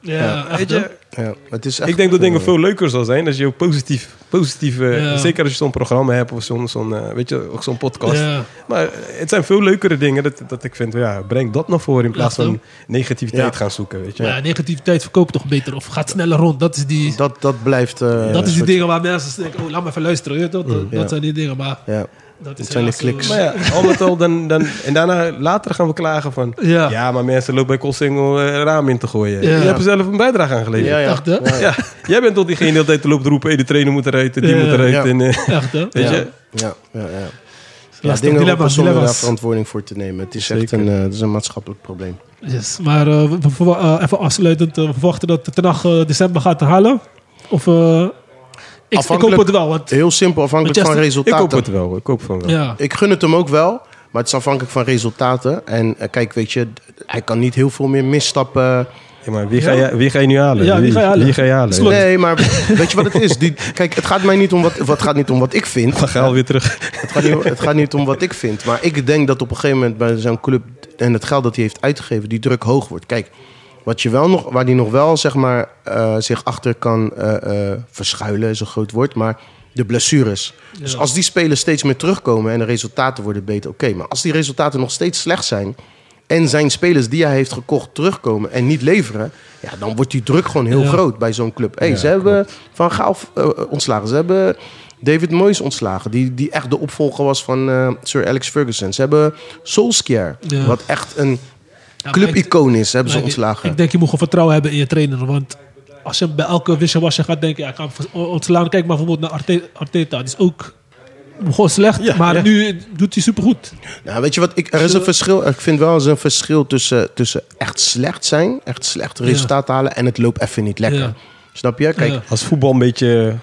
Ja, weet je... Ja, het is echt, Ik denk dat dingen veel leuker zal zijn als je ook positief, positief eh, zeker als je zo'n programma hebt of zo'n, zo'n eh, weet je, ook zo'n podcast. Ja. Maar het zijn veel leukere dingen dat, dat ik vind, ja, breng dat naar voren in plaats van negativiteit Ja. gaan zoeken, weet je. Ja, negativiteit verkoopt toch beter of gaat sneller rond. Dat is die, dat, Dat, dat blijft... eh, is die dingen waar mensen denken, oh, laat me even luisteren. je, Dat, dat Ja. zijn die dingen, maar Ja. Dat is zijn de helaas, eh, kliks. Maar ja, al met al, dan, dan, en daarna later gaan we klagen van, Ja. ja, maar mensen lopen bij Koolsingel eh, raam in te gooien. Ja. Je hebt er zelf een bijdrage aan geleverd. Ja, ja. Echt, hè? Ja, jij bent tot diegene de hele tijd te lopen te roepen, hey, de trainer moet eruit, die Ja. moet eruit. Ja. En, eh, Echt, hè? weet ja. je? Ja, ja, ja. Ja, dingen dilemma, roepen zonder daar dilemma's. verantwoording voor te nemen. Het is echt een, het is een maatschappelijk probleem. Yes. Maar eh, we, even afsluitend, we verwachten dat Ten Hag eh, december gaat halen. Of, eh, ik, ik hoop het wel, want Heel simpel, afhankelijk van Manchester- Ik resultaten. hoop het wel, ik hoop van wel. ja, Ik gun het hem ook wel, maar het is afhankelijk van resultaten. En eh, kijk, weet je, hij kan niet heel veel meer misstappen. Ja, maar wie, ga je, wie ga je nu halen? Ja, wie ga je halen? Wie ga je halen? Slot. Nee, maar weet je wat het is? Die, kijk, het gaat mij niet om wat, wat, gaat niet om wat ik vind. Van Gaal weer terug. Het gaat, niet, het gaat niet om wat ik vind. Maar ik denk dat op een gegeven moment bij zo'n club en het geld dat hij heeft uitgegeven, die druk hoog wordt. Kijk, wat je wel nog, waar hij nog wel zeg maar, eh, zich achter kan eh, eh, verschuilen, is een groot woord. Maar de blessures. Dus als die spelers steeds meer terugkomen en de resultaten worden beter, oké. Maar als die resultaten nog steeds slecht zijn. En zijn spelers die hij heeft gekocht terugkomen en niet leveren. Ja, dan wordt die druk gewoon heel Ja. groot bij zo'n club. Hey, Ja, ze hebben Van Gaal ontslagen. Ze hebben David Moyes ontslagen. Die, die echt de opvolger was van Sir Alex Ferguson. Ze hebben Solskjaer. Ja. Wat echt een clubicoon is. Hebben ze ontslagen. Ik denk je moet gewoon vertrouwen hebben in je trainer. Want als je bij elke wisselwasje gaat denken, ja, ik ga hem ontslaan. Kijk maar bijvoorbeeld naar Arte- Arteta. Die is ook gewoon slecht, Ja, maar ja. nu doet hij supergoed. Nou, weet je wat? Ik, er is een verschil. Ik vind wel eens een verschil tussen, tussen echt slecht zijn. Echt slecht resultaat halen. En het loopt even niet lekker. Ja. Snap je? Kijk, Ja. Als voetbal een beetje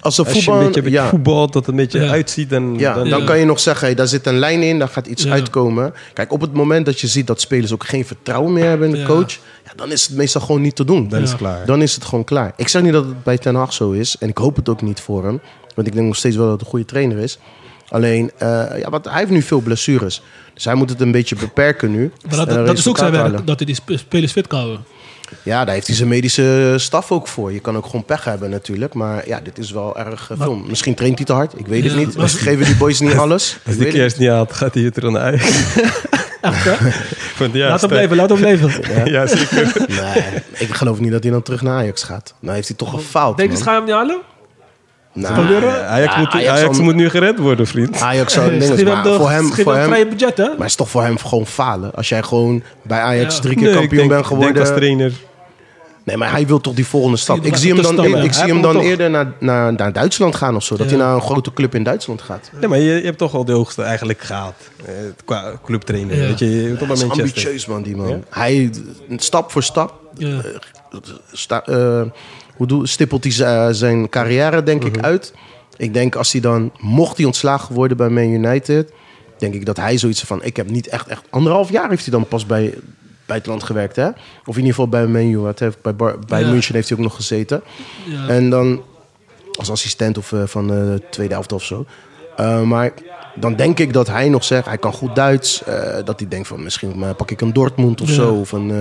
Als een Als je een voetbal, beetje, een beetje ja, voetbal dat het een beetje Ja. uitziet, dan, ja, dan, dan kan je nog zeggen, hey, daar zit een lijn in, daar gaat iets Ja. uitkomen. Kijk, op het moment dat je ziet dat spelers ook geen vertrouwen meer hebben in de Ja. coach, ja, dan is het meestal gewoon niet te doen. dan is het klaar. Dan is het gewoon klaar. Ik zeg niet dat het bij Ten Hag zo is. En ik hoop het ook niet voor hem. Want ik denk nog steeds wel dat het een goede trainer is. Alleen, eh, ja, wat, hij heeft nu veel blessures. Dus hij moet het een beetje beperken nu. Maar dat, En dat is ook zijn werk, dat hij die sp- spelers fit kan houden. Ja, daar heeft hij zijn medische staf ook voor. Je kan ook gewoon pech hebben natuurlijk. Maar ja, dit is wel erg uh, veel. Misschien traint hij te hard. Ik weet het niet. geven die boys niet alles. Als de kerst niet haalt, gaat hij het er aan uit. Echt, hè? Want ja, laat hem sta- blijven, laat hem blijven. Ja, zeker. Nee, ik geloof niet dat hij dan terug naar Ajax gaat. Nou heeft hij toch gefaald, Denk je, ga je hem niet halen? Nou, proberen? Ajax, Ja, moet, Ajax Ajax zal- moet nu gered worden, vriend. Ajax zou voor hem, voor hem vrije budget, hè? Maar het is toch voor hem gewoon falen. Als jij gewoon bij Ajax Ja. drie keer Nee, kampioen bent ik denk geworden. als trainer. Nee, maar hij wil toch die volgende stap. Ik zie hem dan, ik zie hem dan eerder naar, naar, naar Duitsland gaan of zo. Dat Ja. hij naar een grote club in Duitsland gaat. Nee, maar je, je hebt toch al de hoogste eigenlijk gehaald. eh, qua clubtrainer. Ja. Weet je, je bij is ambitieus, man, die man. Ja? Hij, stap voor stap, Ja. sta, eh, hoe doe, stippelt hij z- zijn carrière, denk Mhm. ik, uit. Ik denk als hij dan, mocht hij ontslagen worden bij Man United... denk ik dat hij zoiets van... ik heb niet echt, echt... anderhalf jaar heeft hij dan pas bij buitenland gewerkt, hè? Of in ieder geval bij Man heeft, bij Bar- bij Ja. München heeft hij ook nog gezeten. Ja. En dan als assistent of eh, van de tweede helft of zo. Eh, maar dan denk ik dat hij nog zegt, hij kan goed Duits. eh, dat hij denkt van misschien eh, pak ik een Dortmund of Ja. zo. Of een, eh,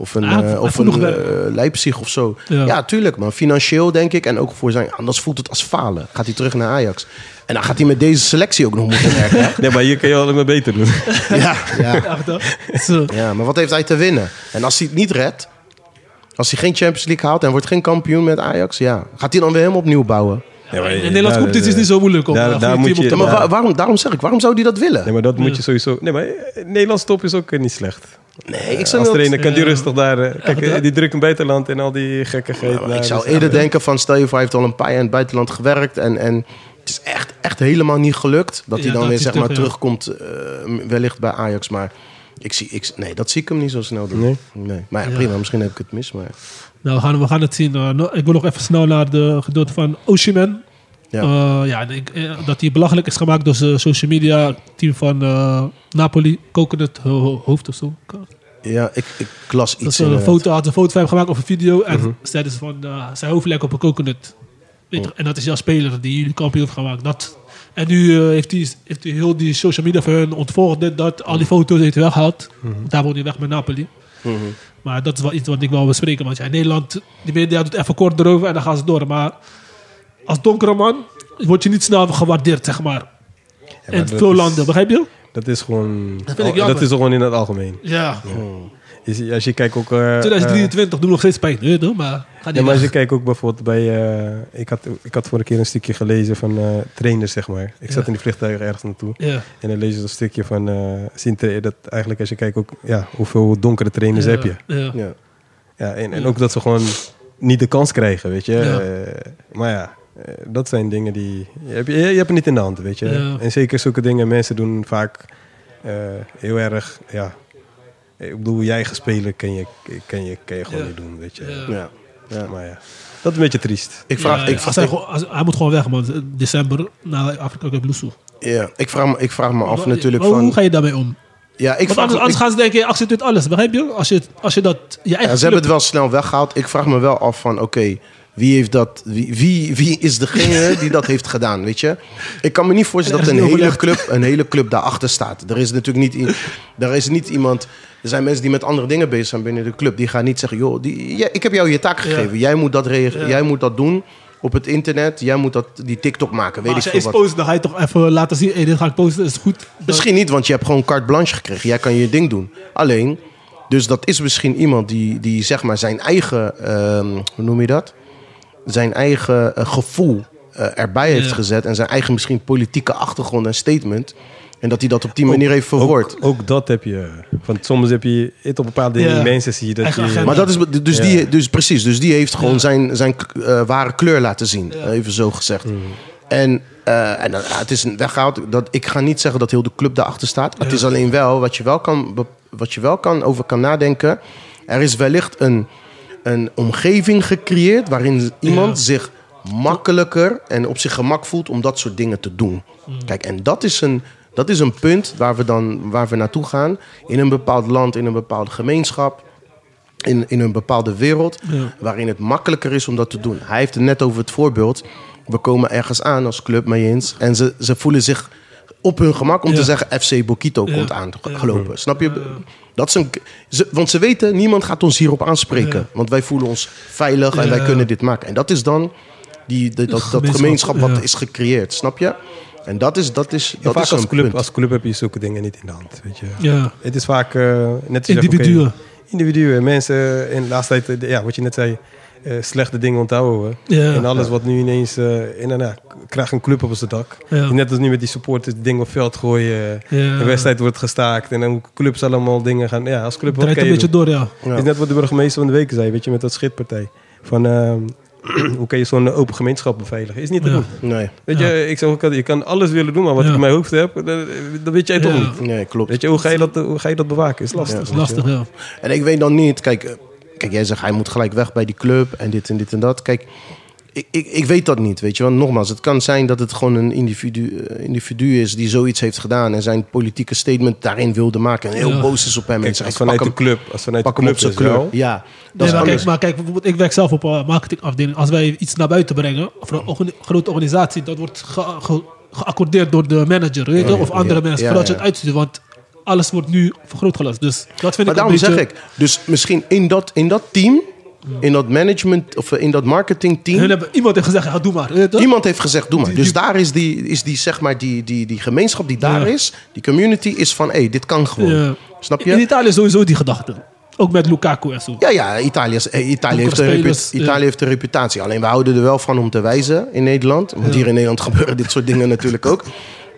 of een, Ah, eh, of een eh, Leipzig of zo. Ja. Ja. tuurlijk. Maar financieel denk ik. En ook voor zijn... Anders voelt het als falen. Gaat hij terug naar Ajax. En dan gaat hij met deze selectie ook nog moeten werken. Nee, maar hier kun je alleen maar beter doen. ja, ja. Ja, maar wat heeft hij te winnen? En als hij het niet redt... Als hij geen Champions League haalt en wordt geen kampioen met Ajax... Ja, gaat hij dan weer helemaal opnieuw bouwen? Ja, maar- In Nederlands daar- competitie is niet zo moeilijk om daar- eh, moet op je- te maar waarom, daarom zeg ik, waarom zou hij dat willen? Nee, maar dat moet je sowieso... Nee, maar eh, Nederlands top is ook eh, niet slecht. Nee, ik Als zou kan die rustig daar... eh, Kijk, eh, die druk in buitenland en al die gekkigheid. Ja, maar daar, ik zou dus- eerder denken van, stel je voor, hij heeft al een paar jaar in het buitenland gewerkt en, en het is echt, echt helemaal niet gelukt. Dat Ja, hij dan dat weer zeg maar ja. terugkomt, eh, wellicht bij Ajax. Maar ik zie, ik, nee, dat zie ik hem niet zo snel doen. Nee? Maar ja, Ja. prima, misschien heb ik het mis. Maar Nou, we gaan, we gaan het zien. Eh, no- ik wil nog even snel naar de gedeelte van Oshiman. Ja. Ja. ja, ik, eh, dat hij belachelijk is gemaakt door zijn social media team van eh, Napoli. Coconut ho- ho- hoofd of zo. ja, ik, ik las Dat iets ze een foto, had een foto van hem gemaakt of een video. En Mhm. zeiden ze van, eh, zijn hoofd lijkt op een coconut. Weet je, En dat is jouw speler die jullie kampioen heeft gemaakt. Dat. En nu eh, heeft, hij, heeft heel die social media van hun ontvolgd. Dit, dat, al die foto's heeft hij weggehaald. Daar woont hij weg met Napoli. Mhm. Maar dat is wel iets wat ik wel bespreken. Want ja, in Nederland, die media doet even kort erover en dan gaan ze door. Maar als donkere man word je niet snel gewaardeerd, zeg maar. Ja, in maar dat veel is- landen, begrijp je? Dat is gewoon... Dat vind ik oh, dat is gewoon in het algemeen. Ja. Is- Als je kijkt ook... eh, eh, 2023 doen nog steeds pijn, weet je toch? Maar ga Ja, maar als je kijkt ook bijvoorbeeld bij... eh, ik, had, ik had vorige keer een stukje gelezen van eh, trainers, zeg maar. Ik zat Ja. in die vliegtuig ergens naartoe. Ja. En dan lees je een stukje van... eh zien dat eigenlijk als je kijkt ook... Ja, hoeveel donkere trainers heb je. Ja. Ja. Ja, en, en Ja. ook dat ze gewoon niet de kans krijgen, weet je. Ja. Eh, maar ja, eh, dat zijn dingen die... Je hebt, je, je hebt het niet in de hand, weet je. Ja. En zeker zulke dingen, mensen doen vaak eh, heel erg... Ja, ik bedoel, je eigen speler kan je, kan je, kan je gewoon Ja. niet doen, weet je. Ja. Ja. Ja. Maar ja, dat is een beetje triest. Ik vraag, Ja, ik, vraag, hij, ik, gewoon- als- hij moet gewoon weg, man. December naar Afrika Cup ja, ik, vraag me, ik vraag me af Maar- natuurlijk maar Hoe van... ga je daarmee om? Ja, ik Want vraag, anders, anders ik- gaan ze denken, je accepteert alles. Begrijp je? Als je, als je dat... Je eigen Ja, ze hebben het wel snel weggehaald. Ik vraag me wel af van, oké, wie heeft dat? Wie, wie, wie is degene die dat heeft gedaan? Weet je? Ik kan me niet voorstellen dat een hele club, een hele club daarachter staat. Er is natuurlijk niet, er is niet iemand. Er zijn mensen die met andere dingen bezig zijn binnen de club. Die gaan niet zeggen, joh, die, ja, ik heb jou je taak gegeven. Jij moet dat. Ja. Jij moet dat doen op het internet. Jij moet dat, die TikTok maken. Weet Maar ik veel wat. post, dan ga je toch even laten zien... Hey, dit ga ik posten, is het goed? Misschien niet, want je hebt gewoon carte blanche gekregen. Jij kan je ding doen. Alleen, dus dat is misschien iemand die, die zeg maar zijn eigen, ehm, hoe noem je dat? Zijn eigen eh, gevoel eh, erbij heeft Ja. gezet. En zijn eigen misschien politieke achtergrond en statement. En dat hij dat op die manier heeft verwoord. Ook, ook dat heb je. Want soms heb je het op bepaalde Ja. mensen zie je dat Eigen je... agenda. Maar dat is dus Ja. die, dus precies, dus die heeft gewoon Ja. zijn, zijn eh, ware kleur laten zien, Ja. even zo gezegd. Mhm. En, eh, en het is een weggehaald. Dat, ik ga niet zeggen dat heel de club daarachter staat. Het is alleen wel wat je wel kan, wat je wel kan over kan nadenken. Er is wellicht een, een omgeving gecreëerd waarin iemand Ja. zich makkelijker en op zich gemak voelt om dat soort dingen te doen. Kijk, en dat is een, dat is een punt waar we dan waar we naartoe gaan. In een bepaald land, in een bepaalde gemeenschap. In, in een bepaalde wereld. Ja. Waarin het makkelijker is om dat te doen. Hij heeft het net over het voorbeeld. We komen ergens aan als club mee eens. En ze, ze voelen zich op hun gemak om Ja. te zeggen... FC Bokito komt aan Ja. gelopen. Snap je? Dat is een, ze, want ze weten, niemand gaat ons hierop aanspreken. Ja. Want wij voelen ons veilig en Ja. wij kunnen dit maken. En dat is dan die, de- dat, dat Gemeenschap, wat ja. is gecreëerd. Snap je? En dat is, dat is, En dat vaak is als een club, punt. als club heb je zulke dingen niet in de hand. Weet je. Ja. Het is vaak eh, net als zegt, Individuen. individuen. Mensen in de laatste tijd, eh, ja, wat je net zei, eh, slechte dingen onthouden. Ja. En alles wat nu ineens, eh in, nou, ja, krijgt een club op zijn dak. Ja. Net als nu met die supporters, die dingen op veld gooien. Ja. De wedstrijd wordt gestaakt. En dan clubs allemaal dingen gaan. Ja, als club wat Draait kan een je beetje doen? door, ja. Ja. is net wat de burgemeester van de week zei, weet je, met dat schitpartij. Van, ehm, hoe kan je zo'n open gemeenschap beveiligen? Is niet te Ja. doen. Nee, Weet Ja. je, ik zeg ook, altijd, je kan alles willen doen, maar wat Ja. ik in mijn hoofd heb, dat, weet jij toch Ja. niet. nee, klopt. Weet je, hoe ga je dat, hoe ga je dat bewaken? Is lastig. Ja. Dat is lastig, ja. En ik weet dan niet, kijk, eh, kijk, jij zegt hij moet gelijk weg bij die club en dit en dit en dat. Kijk, ik, ik, ik weet dat niet, weet je wel. Nogmaals, het kan zijn dat het gewoon een individu, eh, individu is die zoiets heeft gedaan en zijn politieke statement daarin wilde maken en heel Ja. boos is op hem. en zegt, als vanuit de hem, club, als vanuit pak de hem club is wel. Ja, dat Nee, is maar, kijk, maar kijk, bijvoorbeeld, ik werk zelf op een marketingafdeling. Als wij iets naar buiten brengen, of een grote organisatie, dat wordt ge- ge- geaccordeerd door de manager, weet je, Ja, of andere ja, mensen, ja, voordat je ja. het uitstuurt. Want alles wordt nu vergrootgelast. Dus dat vind Maar ik een daarom beetje... zeg ik, dus misschien in dat, in dat team, in dat management of eh, in dat marketingteam, Hun hebben, iemand heeft gezegd, ja, doe maar. Iemand heeft gezegd, doe maar. Dus daar is die, is die, zeg maar, die, die, die gemeenschap die daar Ja. is, die community is van, hé, dit kan gewoon. Ja. Snap In je? Italië is sowieso die gedachte. Ook met Lukaku en zo. Ja, ja, Italië, is- eh, Italië, heeft een spelers, ja. Italië heeft een reputatie. Alleen we houden er wel van om te wijzen in Nederland. Want hier in Nederland gebeuren dit soort dingen natuurlijk ook.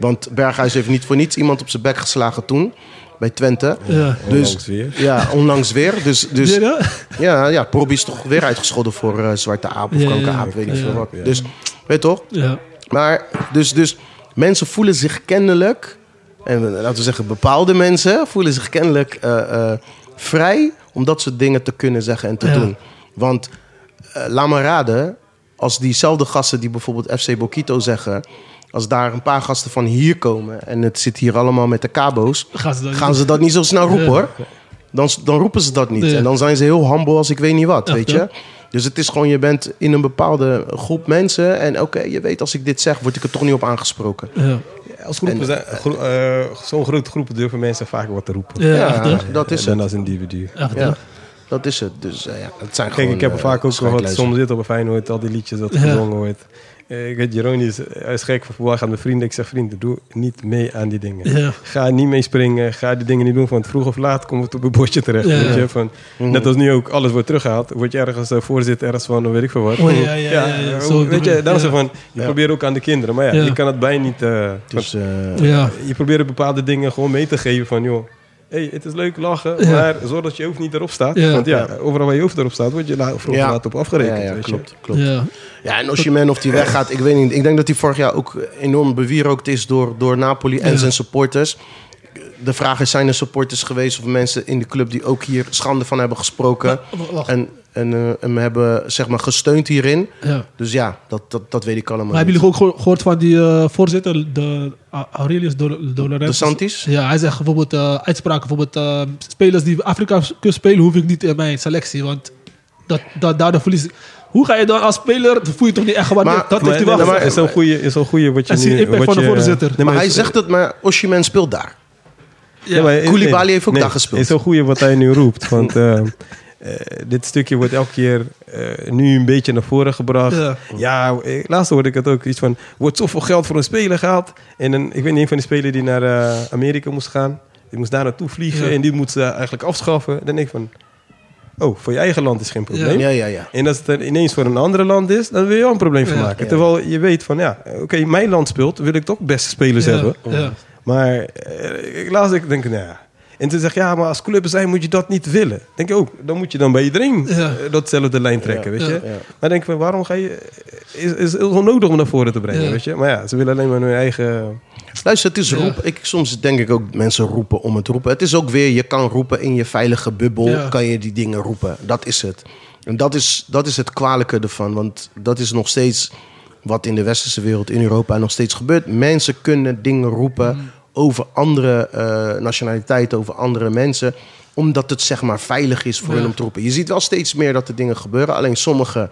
Want Berghuis heeft niet voor niets iemand op zijn bek geslagen toen. Bij Twente. Ja. Dus, Onlangs weer. Ja, onlangs weer. Dus, dus Weer, hè? ja, ja, Probi is toch weer uitgescholden voor eh, Zwarte Aap of Ja, Kankeraap, ja, weet ik ja. veel wat. Dus, weet je toch? Ja. Maar dus, dus mensen voelen zich kennelijk, en laten we zeggen bepaalde mensen, voelen zich kennelijk eh, eh, vrij om dat soort dingen te kunnen zeggen en te Ja. doen. Want laat maar raden, als diezelfde gasten die bijvoorbeeld FC Bokito zeggen, als daar een paar gasten van hier komen en het zit hier allemaal met de cabo's, Gaan ze dat gaan ze dat niet zo snel roepen hoor. Dan, dan roepen ze dat niet. Ja. En dan zijn ze heel humble als ik weet niet wat, Echt, weet je. Dus het is gewoon, je bent in een bepaalde groep mensen. En oké, je weet als ik dit zeg, word ik er toch niet op aangesproken. Ja. Als groepen En- zijn, gro- eh, zo'n grote groepen durven mensen vaak wat te roepen. Ja, hè? dat is dan het. als individu. Echt? Ja, dat is het. Dus eh, ja, het zijn Kijk, gewoon... ik heb er eh, vaak ook wel wat schijnlijsten. soms zit op een Feyenoord, al die liedjes dat Ja. gezongen wordt. Eh, ik weet, Jeroen is, hij is gek van voetbal, gaat met vrienden. Ik zeg, vrienden, doe niet mee aan die dingen. Ja. Ga niet mee springen, ga die dingen niet doen, want vroeg of laat komt het op een bordje terecht. Ja. Weet je? Van, Mhm. Net als nu ook, alles wordt teruggehaald. Word je ergens eh, voorzitter, ergens van, weet ik veel wat. Oh, ja, ja, ja, zo weet je, dan is het van, je Ja. probeert ook aan de kinderen. Maar ja, Ja. je kan het bijna niet... eh, Dus, eh, Ja. je probeert bepaalde dingen gewoon mee te geven van, joh, hey, het is leuk lachen, Ja. maar zorg dat je hoofd niet erop staat. Ja. Want ja, overal waar je hoofd erop staat, word je vroeg laat op afgerekend. ja, ja, weet je. klopt, klopt. Ja. Ja, en Osimhen of die weggaat, ik weet niet. Ik denk dat hij vorig jaar ook enorm bewierookt is door, door Napoli en Ja. zijn supporters. De vraag is, zijn er supporters geweest of mensen in de club die ook hier schande van hebben gesproken Wacht, wacht. en, en eh, hem hebben zeg maar, gesteund hierin? Ja. Dus ja, dat, dat, dat weet ik allemaal Maar hebben jullie ook geho- gehoord van die eh, voorzitter, de A- Aurelius Dol- De Santis? Ja, hij zegt bijvoorbeeld eh, uitspraken, bijvoorbeeld eh, spelers die Afrika kunnen spelen, hoef ik niet in mijn selectie, want dat, dat, daardoor verlies ik. Hoe ga je dan als speler, dat voel je toch niet echt gewaardeerd? Maar- dat Maar, heeft hij nee, wel maar gezegd. is zo'n goeie, is zo'n goeie wat je En zie nu... de impact wat van de je- voorzitter. Nee, Maar hij is- zegt het, maar Osimhen speelt daar. Ja, maar- Koulibaly nee, heeft ook nee, daar gespeeld. is zo'n goeie wat hij nu roept. Want eh, dit stukje wordt elke keer eh, nu een beetje naar voren gebracht. Ja. Ja, eh, laatst hoorde ik het ook iets van... wordt zoveel geld voor een speler gehaald. En een, ik weet niet, een van die spelers die naar eh, Amerika moest gaan. Die moest daar naartoe vliegen Ja. en die moet ze eigenlijk afschaffen. Dan denk ik van... Oh, voor je eigen land is geen probleem. Ja, ja, ja. En als het dan ineens voor een andere land is, dan wil je wel een probleem van Ja. maken. Ja. Terwijl je weet van, ja, oké, mijn land speelt, wil ik toch beste spelers Ja, hebben. ja. Maar eh, ik laatst ik denk ik, nou ja. En toen zeg ik, ja, maar als club zijn moet je dat niet willen. Denk ik ook, dan moet je dan bij iedereen Ja. eh, datzelfde lijn trekken, Ja. weet je. Maar denk ik van, waarom ga je... Is, is het onnodig om naar voren te brengen, Ja. weet je. Maar ja, ze willen alleen maar hun eigen... Luister, het is Ja. roep. Ik, soms denk ik ook mensen roepen om het roepen. Het is ook weer, je kan roepen in je veilige bubbel, Ja. kan je die dingen roepen. Dat is het. En dat is, dat is het kwalijke ervan. Want dat is nog steeds wat in de westerse wereld, in Europa nog steeds gebeurt. Mensen kunnen dingen roepen over andere eh, nationaliteiten, over andere mensen. Omdat het zeg maar veilig is voor Ja. hen om te roepen. Je ziet wel steeds meer dat er dingen gebeuren. Alleen sommige,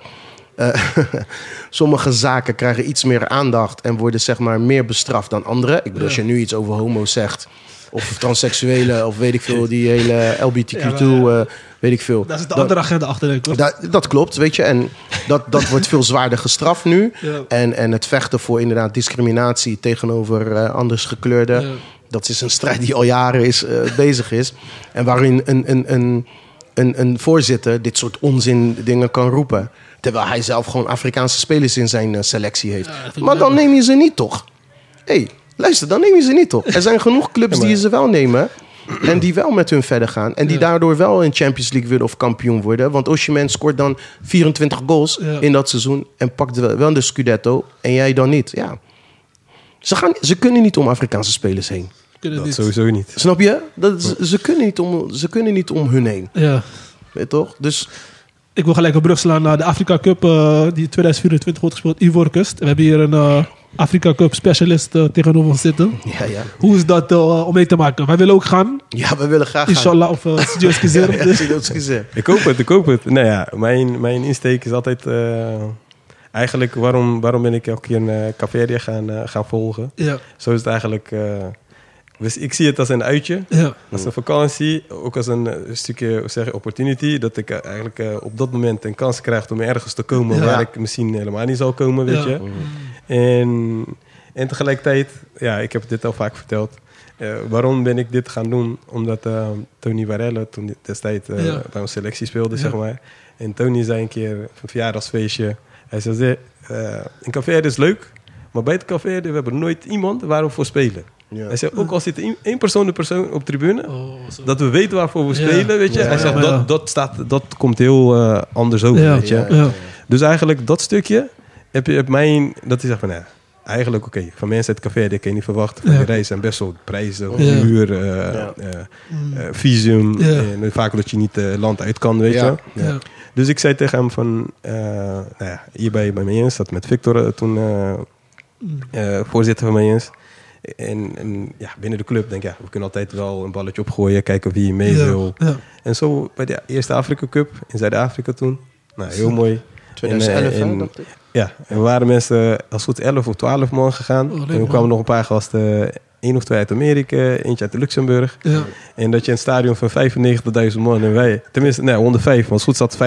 eh, sommige zaken krijgen iets meer aandacht en worden zeg maar meer bestraft dan andere. Ik bedoel, als je nu iets over homo's zegt. Of transseksuelen, of weet ik veel, die hele LBTQ2, Ja, maar- eh, weet ik veel. Daar zit de Dat- andere agenda achter, denk ik. dat, dat klopt, weet je. En dat, dat wordt veel zwaarder gestraft nu. Ja. En, en het vechten voor inderdaad discriminatie tegenover eh anders gekleurden. Ja. Dat is een strijd die al jaren is, eh, bezig is. En waarin een, een, een, een, een voorzitter dit soort onzin dingen kan roepen. Terwijl hij zelf gewoon Afrikaanse spelers in zijn selectie heeft. Dat maar dan neem je ze niet toch? Hé, hey, luister, dan neem je ze niet toch? Er zijn genoeg clubs die ze wel nemen. En die wel met hun verder gaan. En die Ja. daardoor wel in Champions League willen of kampioen worden. Want Osimhen scoort dan 24 goals Ja. in dat seizoen. En pakt wel wel de Scudetto. En jij dan niet. Ja. Ze, gaan, ze kunnen niet om Afrikaanse spelers heen. Kunnen Dat niet. sowieso niet. Snap je? Dat, ze, ze kunnen niet om, ze kunnen niet om hun heen. Ja. Weet je toch? Dus Ik wil gelijk een brug slaan naar de Afrika Cup eh, die in 2024 wordt gespeeld. Ivoorkust. We hebben hier een eh, Afrika Cup specialist eh, tegenover ons zitten. ja, ja. Hoe is dat eh, om mee te maken? Wij willen ook gaan. Ja, we willen graag gaan. Inshallah. Of uh, Studios Ja, Gezir. ja, gezegd. Ik hoop het, ik hoop het. Nou ja, mijn, mijn insteek is altijd... eh, eigenlijk, waarom, waarom ben ik elke keer een uh, Caveria gaan, eh, gaan volgen? Ja. Zo is het eigenlijk... eh, dus ik zie het als een uitje. Ja. Als een vakantie, ook als een eh, stukje zeg je, opportunity. Dat ik eh, eigenlijk eh, op dat moment een kans krijg om ergens te komen Ja. waar ik misschien helemaal niet zal komen, weet Ja. je. En, en tegelijkertijd, ja, ik heb dit al vaak verteld. eh, waarom ben ik dit gaan doen? Omdat eh, Tony Varelle toen destijds eh, Ja. bij een selectie speelde, Ja. zeg maar. En Tony zei een keer op een verjaardagsfeestje. Hij zei, eh een café is leuk, maar bij het café we hebben nooit iemand waar we voor spelen. Ja. Hij zei, ook al zit één- persoon de persoon op tribune, Oh, zo. dat we weten waarvoor we Ja. spelen, weet je. Ja, Hij zegt, ja. dat, dat, staat, dat komt heel eh, anders over, Ja. weet je. Ja. Ja. Dus eigenlijk dat stukje heb je heb mijn, dat is echt van, ja, eigenlijk oké, van mensen uit het café, die kan je niet verwachten. Van Ja. die reizen zijn best wel prijzen, Ja. huur, eh, Ja. eh, eh, visum, Ja. en vaak dat je niet eh, land uit kan, weet Ja. je. Ja. Dus ik zei tegen hem van, eh, nou ja, hier bij, bij Mayens, dat met Victor eh, toen eh, eh, voorzitter van Mayens. En, en ja, binnen de club denk ik, ja, we kunnen altijd wel een balletje opgooien, kijken wie mee Ja. wil. Ja. En zo bij de eerste Afrika Cup in Zuid-Afrika toen. Nou, heel mooi. 2011, En, eh, hè, en- dacht ik. Ja, er waren mensen als goed 11 of 12 man gegaan. Oh, en er kwamen nog een paar gasten, één of twee uit Amerika, eentje uit Luxemburg. Ja. En dat je een stadion van 95.000 man en wij, tenminste, nee, 105, want goed zat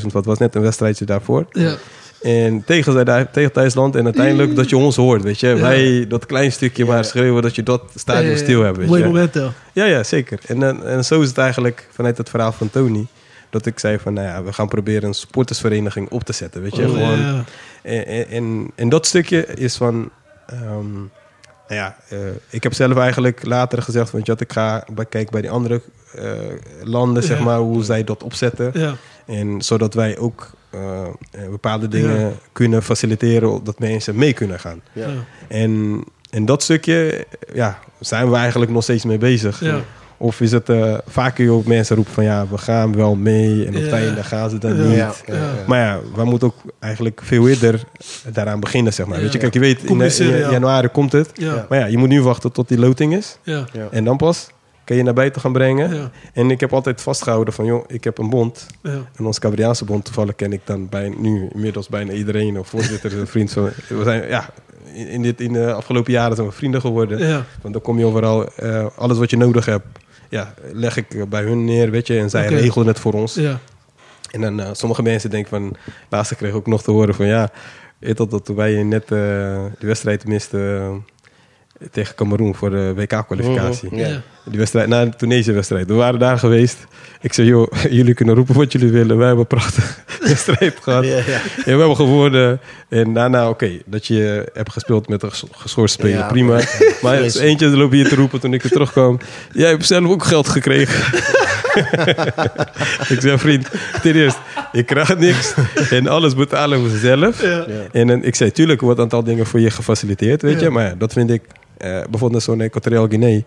95.000, wat was net een wedstrijdje daarvoor. Ja. En tegen, tegen Thuisland en uiteindelijk dat je ons hoort, weet je. Ja. Wij dat klein stukje maar schreeuwen dat je dat stadion stil hebt, weet Mooie je. momenten. Ja, ja, zeker. En, en zo is het eigenlijk vanuit het verhaal van Tony. Dat ik zei van, nou ja, we gaan proberen een supportersvereniging op te zetten, weet je. Oh, Gewoon, ja. en, en- en, en dat stukje is van... ehm, nou ja, eh, ik heb zelf eigenlijk later gezegd van... Ik ga bij, kijk bij die andere eh, landen, zeg maar, hoe zij dat opzetten. Ja. En zodat wij ook eh, bepaalde dingen Ja. kunnen faciliteren... dat mensen mee kunnen gaan. En, en dat stukje, ja, zijn we eigenlijk nog steeds mee bezig. Of is het eh, vaak kun je ook mensen roepen van ja, we gaan wel mee. En op het Ja. einde gaan ze dan Ja. niet. Ja. Maar ja, we moeten ook eigenlijk veel eerder daaraan beginnen, zeg maar. Ja. Weet je, kijk, je weet, in, ja. januari komt het. Ja. Maar ja, je moet nu wachten tot die loting is. Ja. Ja. En dan pas kan je naar buiten gaan brengen. Ja. En ik heb altijd vastgehouden van, joh, ik heb een bond. Ja. En ons Cabriaanse bond, toevallig ken ik dan bij, nu inmiddels bijna iedereen. Of voorzitter, een vriend van... We zijn, ja, in, dit, in de afgelopen jaren zijn we vrienden geworden. Ja. Want dan kom je overal, eh, alles wat je nodig hebt, ja, leg ik bij hun neer, weet je. En zij Oké. regelen het voor ons. Ja. En dan eh, sommige mensen denken van, laatste kreeg ik ook nog te horen van ja, weet dat, dat toen wij net eh, de wedstrijd misten eh, tegen Cameroen voor de WK-kwalificatie. Ja. Die wedstrijd, na de Tunesië-wedstrijd. We waren daar geweest. Ik zei, joh, jullie kunnen roepen wat jullie willen. Wij hebben een prachtige wedstrijd gehad. Ja, ja. En we hebben gewonnen. En daarna, oké, dat je hebt gespeeld met een ges- geschorst speler, Ja, prima. Maar eentje loop je hier te roepen toen ik er terugkwam. Jij hebt zelf ook geld gekregen. ik zei, vriend, ten eerste, ik krijg niks. En alles betalen we zelf. En ik zei, tuurlijk wordt een aantal dingen voor je gefaciliteerd, weet je. Maar ja, dat vind ik, eh, bijvoorbeeld zo'n Equatorial Guinea.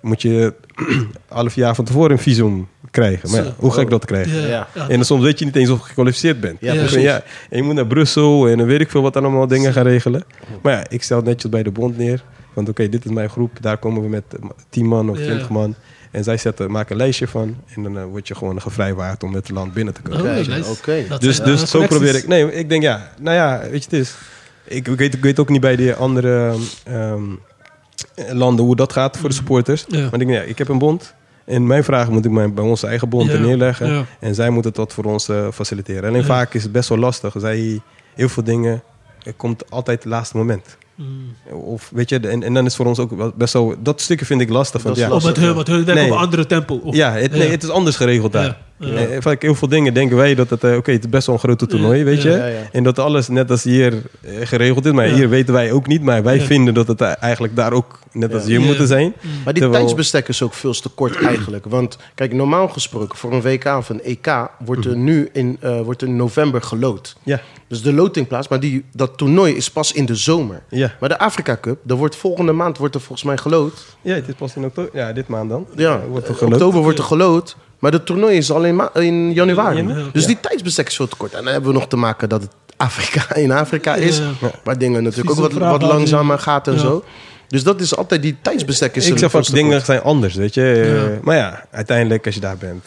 Moet je half jaar van tevoren een visum krijgen. Maar ja, hoe ga ik dat krijgen? Ja. Ja. Ja. En dan soms weet je niet eens of je gekwalificeerd bent. Ja. Dus precies. ja, en je moet naar Brussel en dan weet ik veel wat allemaal dingen gaan regelen. Maar ja, ik stel het netjes bij de bond neer. Want oké, dit is mijn groep. Daar komen we met eh, 10 man of Ja. 20 man. En zij zetten, maken een lijstje van. En dan eh, word je gewoon gevrijwaard om het land binnen te komen. Oh, Oké, Dus, dus zo probeer ik. Nee, ik denk ja. Nou ja, weet je, het is. Ik, ik weet, ik weet ook niet bij die andere ehm, landen hoe dat gaat voor de supporters. Ja. Maar ik denk, ja, ik heb een bond. En mijn vraag moet ik mijn, bij onze eigen bond Ja, er neerleggen. ja. En zij moeten dat voor ons eh, faciliteren. Alleen Ja. vaak is het best wel lastig. Zij, heel veel dingen, het komt altijd het laatste moment. Mm. Of weet je, en, en dan is voor ons ook best wel... Dat stukje vind ik lastig. Is ja, Of met hun, want hun Nee. op een andere tempo. Of- ja, het, nee, het is anders geregeld daar. Ja, vaak heel veel dingen denken wij dat het, eh, oké, het is best wel een grote toernooi, weet je. ja, ja. En dat alles net als hier eh, geregeld is. Maar Ja. hier weten wij ook niet. Maar wij Ja. vinden dat het eh, eigenlijk daar ook net als Ja. hier Ja. moeten zijn. Maar die Terwijl- tijdsbestek is ook veel te kort eigenlijk. Want kijk, normaal gesproken voor een WK of een EK wordt er nu in, eh, wordt er in november gelood. Ja, Dus de loting plaats, maar die, dat toernooi is pas in de zomer. ja. Maar de Afrika Cup, daar wordt volgende maand wordt er volgens mij gelood. ja, het is pas in oktober. Ja, dit maand dan. Ja, wordt er geloot. oktober wordt er gelood. Maar het toernooi is al in, ma- in januari. Ja, Dus ja. die tijdsbestek is veel te kort. En dan hebben we nog te maken dat het Afrika in Afrika is. Ja. Waar dingen natuurlijk ook wat, wat langzamer gaat en Ja. zo. Dus dat is altijd die tijdsbestek is ik zeg vaak dingen kort. zijn anders, weet je. Ja. Maar ja, uiteindelijk als je daar bent.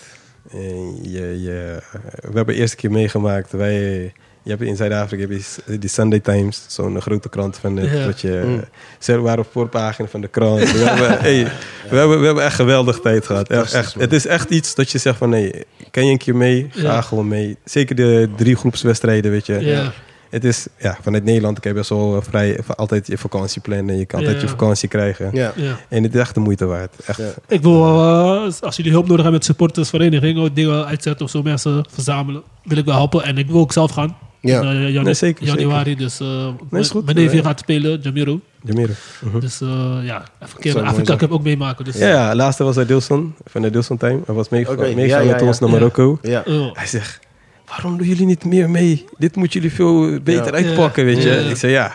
eh, je, je, we hebben de eerste keer meegemaakt. Wij, je hebt in Zuid-Afrika heb die Sunday Times, zo'n grote krant van het. Ja. Je, Mm. Ze waren op voorpagina van de krant. We hebben, hey, we, hebben, we hebben echt geweldig tijd gehad. Echt. Het is echt iets dat je zegt van nee, kan je een keer mee? Ga Ja. gewoon mee. Zeker de drie groepswedstrijden, weet je. Ja. Het is, ja, vanuit Nederland kan je best wel vrij altijd je vakantie plannen. Je kan altijd Ja. je vakantie krijgen. Ja. Ja. En het is echt de moeite waard. Echt. Ja. Ik wil, eh, als jullie hulp nodig hebben met supportersvereniging, of dingen uitzetten of zo, mensen verzamelen, wil ik wel helpen. En ik wil ook zelf gaan. Ja. In, janu- Nee, zeker, januari, dus eh Nee, is goed. mijn neefje Ja. gaat spelen, Jamiro. Jamiro. Mhm. Dus eh, ja, even een keer Afrika. Cup ook meemaken. Dus, Ja, ja, laatste was hij Dilson, van de Dilson Time. Hij was meegegaan ja, ja, met ja. ons naar. Marokko. Ja. Oh. Hij zegt, waarom doen jullie niet meer mee? Dit moeten jullie veel beter Ja. uitpakken, weet je. Ja. Ik zei, ja.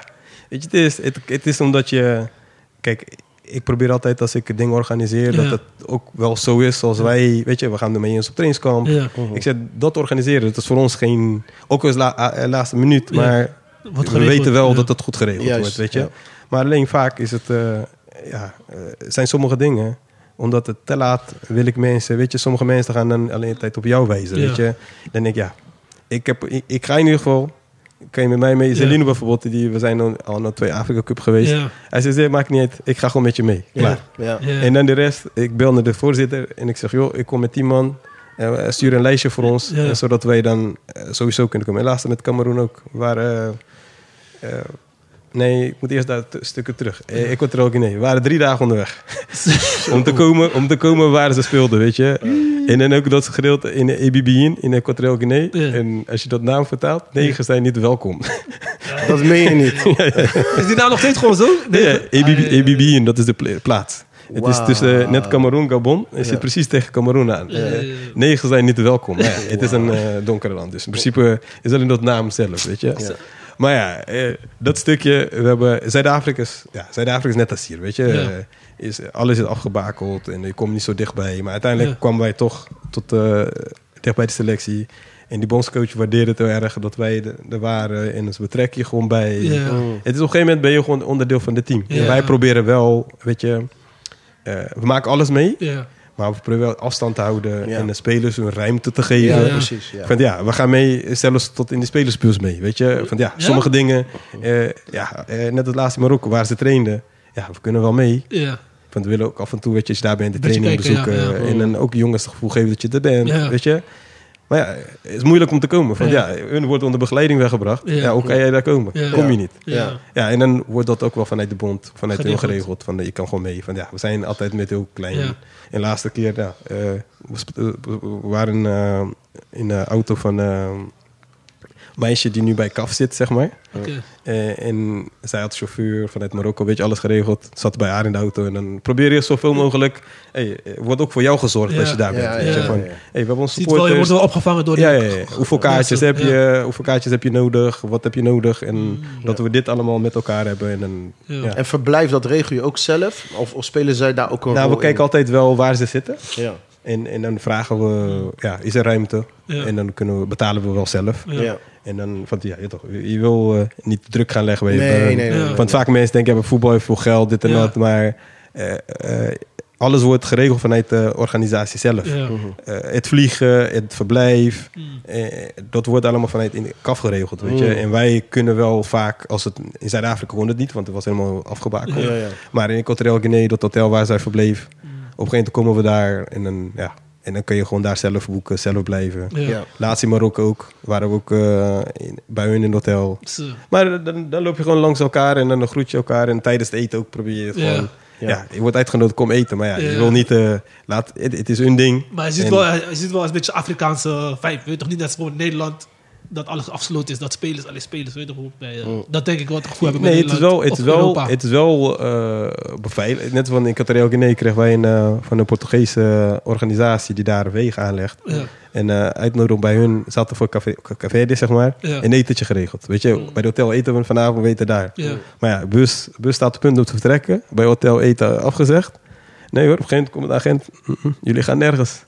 Weet je, het is, het, het is omdat je... Kijk, ik probeer altijd als ik dingen organiseer... Ja. dat het ook wel zo is zoals wij... Weet je, we gaan ermee eens op trainingskamp. Ja. Ik zeg, dat organiseren, dat is voor ons geen... Ook al is la, eh, laatste minuut, Ja. maar... We weten wel ja. dat het goed geregeld Juist, wordt, weet je. ja. Maar alleen vaak is het, eh, ja, eh, zijn sommige dingen, omdat het te laat wil ik mensen, weet je, sommige mensen gaan dan alleen tijd op jou wijzen, Ja. weet je. Dan denk ik, ja, ik, heb, ik, ik ga in ieder geval, kan je met mij mee, Ja. Celine bijvoorbeeld, die, we zijn al, al naar twee Afrika Cup geweest. Ja. Hij zegt, nee, maakt niet uit, ik ga gewoon met je mee, klaar. Ja. Ja. En dan de rest, ik bel naar de voorzitter en ik zeg, joh, ik kom met tien man. En stuur een lijstje voor ons, Ja. eh, zodat wij dan eh, sowieso kunnen komen. En laatst met Cameroen ook. Waar, eh, eh, nee, ik moet eerst daar stukken terug. Eh, ik er ook in. Nee, we waren drie dagen onderweg. om, te komen, om te komen waar ze speelden, weet je. En dan ook dat gedeelte in de EBB'in, in Equatorial Guinea. Ja. En als je dat naam vertaalt, negen zijn niet welkom. Dat meen je niet. Is die nou nog steeds gewoon zo? Nee, ja, EBB, EBB'in, dat is de pla- plaats. Het is tussen eh, net Cameroen, Gabon. Het Ja. zit precies tegen Cameroen aan. Ja, ja, ja. Negen zijn niet welkom. Het is een eh donkere land. Dus in principe is alleen dat naam zelf, weet je. Maar ja, eh, dat stukje, we hebben Zuid-Afrika is, ja, Zuid-Afrika is net als hier, weet je. Ja. Eh, is, alles is afgebakeld en je komt niet zo dichtbij. Maar uiteindelijk Ja. kwamen wij toch tot dicht bij de selectie. En die bondscoach waardeerde het heel erg dat wij er- waren. En ze betrekken je gewoon bij. Ja. Het is op een gegeven moment ben je gewoon onderdeel van het team. Ja. En wij proberen wel, weet je, eh, we maken alles mee, Ja. Maar we proberen wel afstand te houden Ja. en de spelers hun ruimte te geven. Ja, Ja. precies. Ja. Van ja, we gaan mee, zelfs tot in de spelerspuls mee, weet je. Van ja, Ja? sommige dingen, eh, ja, eh, net het laatste in Marokko waar ze trainden, ja, we kunnen wel mee. Ja. Want we willen ook af en toe, weet je, als je daar bent, de training kijken, bezoeken. ja, ja. En dan ook jongens het gevoel geven dat je er bent, Ja. weet je. Maar ja, het is moeilijk om te komen. Van Ja. hun wordt onder begeleiding weggebracht. Ja. Hoe kan jij daar komen? Kom je niet. Ja. Ja, en dan wordt dat ook wel vanuit de bond, vanuit hun Geregeld. Van, je kan gewoon mee. Van, ja, we zijn altijd met heel klein. En de laatste keer, ja, eh, we, eh, we waren eh, in de auto van, eh, meisje die nu bij KAF zit, zeg maar. Oké. Eh, en zij had chauffeur vanuit Marokko, weet je, alles geregeld. Zat bij haar in de auto. En dan probeer je zoveel mogelijk... Hey, er wordt ook voor jou gezorgd Ja. als je daar bent. Ja, je, van, hey, we hebben ons Ziet wel, je wordt supporters. wel opgevangen door die... Ja, ja, ja. Hoeveel kaartjes, heb je, hoeveel kaartjes heb je nodig? Wat heb je nodig? En Mm. dat we dit allemaal met elkaar hebben. En dan, Ja. ja. En verblijf, dat regel je ook zelf? Of, of spelen zij daar ook een Nou, rol we kijken in? altijd wel waar ze zitten. Ja. En, en dan vragen we, ja, is er ruimte? Ja. En dan kunnen we, betalen we wel zelf. Ja. En dan, van, ja, je, toch, je wil eh, niet de druk gaan leggen bij Nee, je. nee, nee, nee, Want vaak mensen denken, ja, voetbal heeft veel geld, dit en Ja. dat. Maar eh, eh, alles wordt geregeld vanuit de organisatie zelf. Ja. Eh, het vliegen, het verblijf, Mm. eh, dat wordt allemaal vanuit in de kaf geregeld, weet je. Mm. En wij kunnen wel vaak, als het in Zuid-Afrika kon het niet, want het was helemaal. Ja, ja. Maar in Equatorial Guinea, dat hotel waar zij verbleef, Mm. op een gegeven moment komen we daar en dan, ja, en dan kun je gewoon daar zelf boeken, zelf blijven. Ja. Laatst in Marokko ook, waren we ook eh, in- bij hun in het hotel. Zo. Maar dan, dan loop je gewoon langs elkaar en dan groet je elkaar. En tijdens het eten ook probeer je Ja. gewoon... Ja. Ja. je wordt uitgenodigd, kom eten. Maar ja, Ja. je wil niet... eh, laat, het, het is hun ding. Maar je ziet, En- wel, je ziet wel een beetje Afrikaanse vibe. Weet je toch niet net als in Nederland dat alles afgesloten is, dat spelers alleen spelers. Weet je toch, bij, eh, Dat denk ik wel het gevoel hebben Nee, het is wel, het is wel, het is wel eh, beveiligd. Net van in Equatorial Guinea kregen wij een, eh, van een Portugese organisatie die daar wegen aanlegt. Ja. En eh uitnodiging bij hun zaten voor café, café zeg maar, Ja. een etentje geregeld. Weet je, bij het hotel eten we vanavond, we eten daar. Ja. Maar ja, bus, bus staat op punt om te vertrekken. Bij hotel eten afgezegd. Nee hoor, op een gegeven moment komt de agent. "Mm-mm, jullie gaan nergens.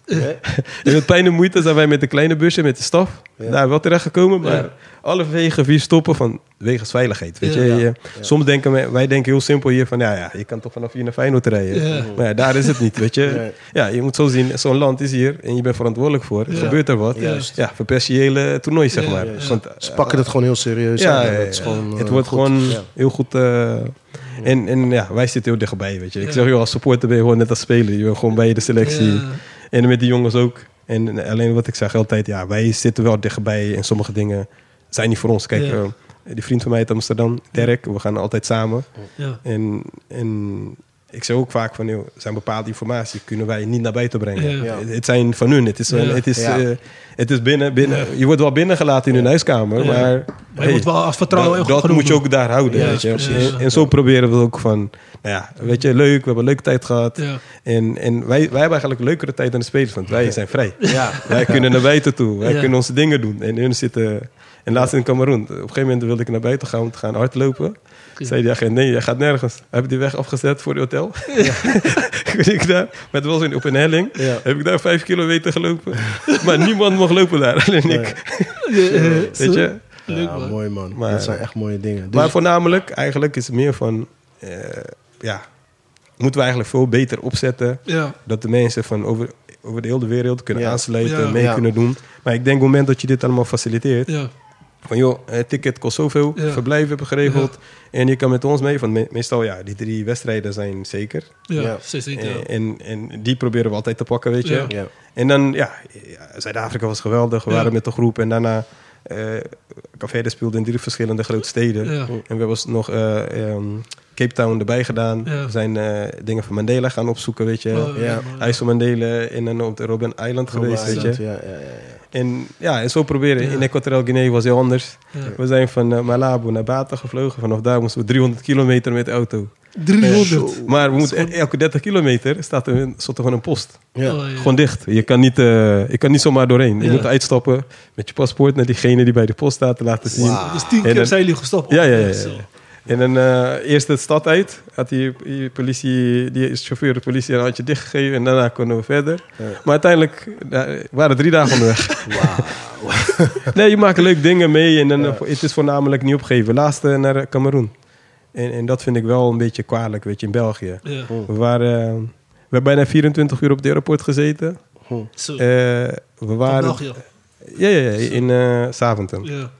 en met pijn en moeite zijn wij met een kleine busje, met de staf, Ja. daar wel terechtgekomen. Maar Ja. alle wegen vier stoppen van wegens veiligheid. Weet Ja. je, soms denken wij, wij denken heel simpel hier van, ja, ja, je kan toch vanaf hier naar Feyenoord rijden. Maar ja, daar is het niet, weet je. Ja, je moet zo zien, zo'n land is hier en je bent verantwoordelijk voor. Gebeurt er wat? Juist. Ja, verpest je hele toernooi, zeg maar. Want, Ze pakken het gewoon heel serieus. ja, is gewoon, het eh, wordt goed. gewoon heel goed. eh, en, en ja, wij zitten heel dichtbij, weet je. Ik zeg, joh, als supporter ben je gewoon net als speler. Je bent gewoon bij de selectie. En met die jongens ook. En alleen wat ik zeg altijd, ja, wij zitten wel dichtbij. En sommige dingen zijn niet voor ons. Kijk, Ja. eh, die vriend van mij uit Amsterdam, Dirk, we gaan altijd samen. Ja. En, en ik zeg ook vaak van, joh, er zijn bepaalde informatie kunnen wij niet naar buiten brengen. Ja. Ja. Het, zijn van hun. Het is, Ja. het is, Ja. eh, het is binnen, binnen. Ja. Je wordt wel binnengelaten in hun huiskamer, Ja. maar... Maar je hey, moet wel als vertrouwen dat, dat moet je ook daar houden. Ja, weet je. precies. En, en zo proberen we ook van, nou ja, weet je, leuk, we hebben een leuke tijd gehad. Ja. En, en wij, wij hebben eigenlijk een leukere tijd dan de spelers, want wij zijn vrij. Ja. Wij kunnen naar buiten toe, wij Ja. kunnen onze dingen doen. En hun zitten, en laatst in Cameroen, op een gegeven moment wilde ik naar buiten gaan om te gaan hardlopen. Zei die agent, nee, jij gaat nergens. Heb ik die weg afgezet voor het hotel. ik daar, maar het was in- op een helling. Ja. Heb ik daar vijf kilometer gelopen. maar niemand mocht lopen daar, alleen ik. Weet je? Leuk Ja, man. mooi man. Maar- dat zijn echt mooie dingen. Dus, Maar voornamelijk, eigenlijk is het meer van... eh, ja, moeten we eigenlijk veel beter opzetten... Ja. dat de mensen van over, over de hele wereld kunnen Ja. aansluiten, Ja. mee Ja. kunnen doen. Maar ik denk op het moment dat je dit allemaal faciliteert... Ja. van joh, het ticket kost zoveel, Ja. verblijf hebben geregeld... en je kan met ons mee. Want me- meestal, ja, die drie wedstrijden zijn zeker. Ja. Ja. Niet. En, en, en die proberen we altijd te pakken, weet je. Ja. ja. En dan, ja, Zuid-Afrika was geweldig. We Ja. waren met de groep en daarna... eh Café speelde in drie verschillende grote steden. Ja. En we hebben nog eh, ehm, Cape Town erbij gedaan. Ja. We zijn eh, dingen van Mandela gaan opzoeken, weet je. Oh, Ja. Hij van Mandela in en op de Robben Island geweest, weet je. En ja, en zo proberen. Ja. In Equatorial Guinea was heel anders. Ja. We zijn van eh, Malabo naar Bata gevlogen. Vanaf daar moesten we 300 kilometer met de auto. 300. Maar we moeten, elke 30 kilometer staat er, een- er gewoon een post. Ja. Oh, ja. Gewoon dicht. Je kan niet, eh, je kan niet zomaar doorheen. Je Ja. moet uitstappen met je paspoort naar diegene die bij de post staat te laten zien. Dus tien En keer dan- zijn jullie gestopt. Ja, ja, ja, ja. Zo. En dan eh, eerst de stad uit. Had die, die politie, die chauffeur de politie een handje dichtgegeven. En daarna konden we verder. Ja. Maar uiteindelijk eh, waren drie dagen onderweg. nee, je maakt leuke dingen mee. En dan, Ja. het is voornamelijk niet opgeven. Laatste naar eh, Cameroen. En, en dat vind ik wel een beetje kwalijk, weet je, in België. Ja. We, waren, eh, we hebben bijna 24 uur op de airport gezeten. Zo. Eh, we waren... België. Ja, ja, ja, in eh Zaventem. Ja.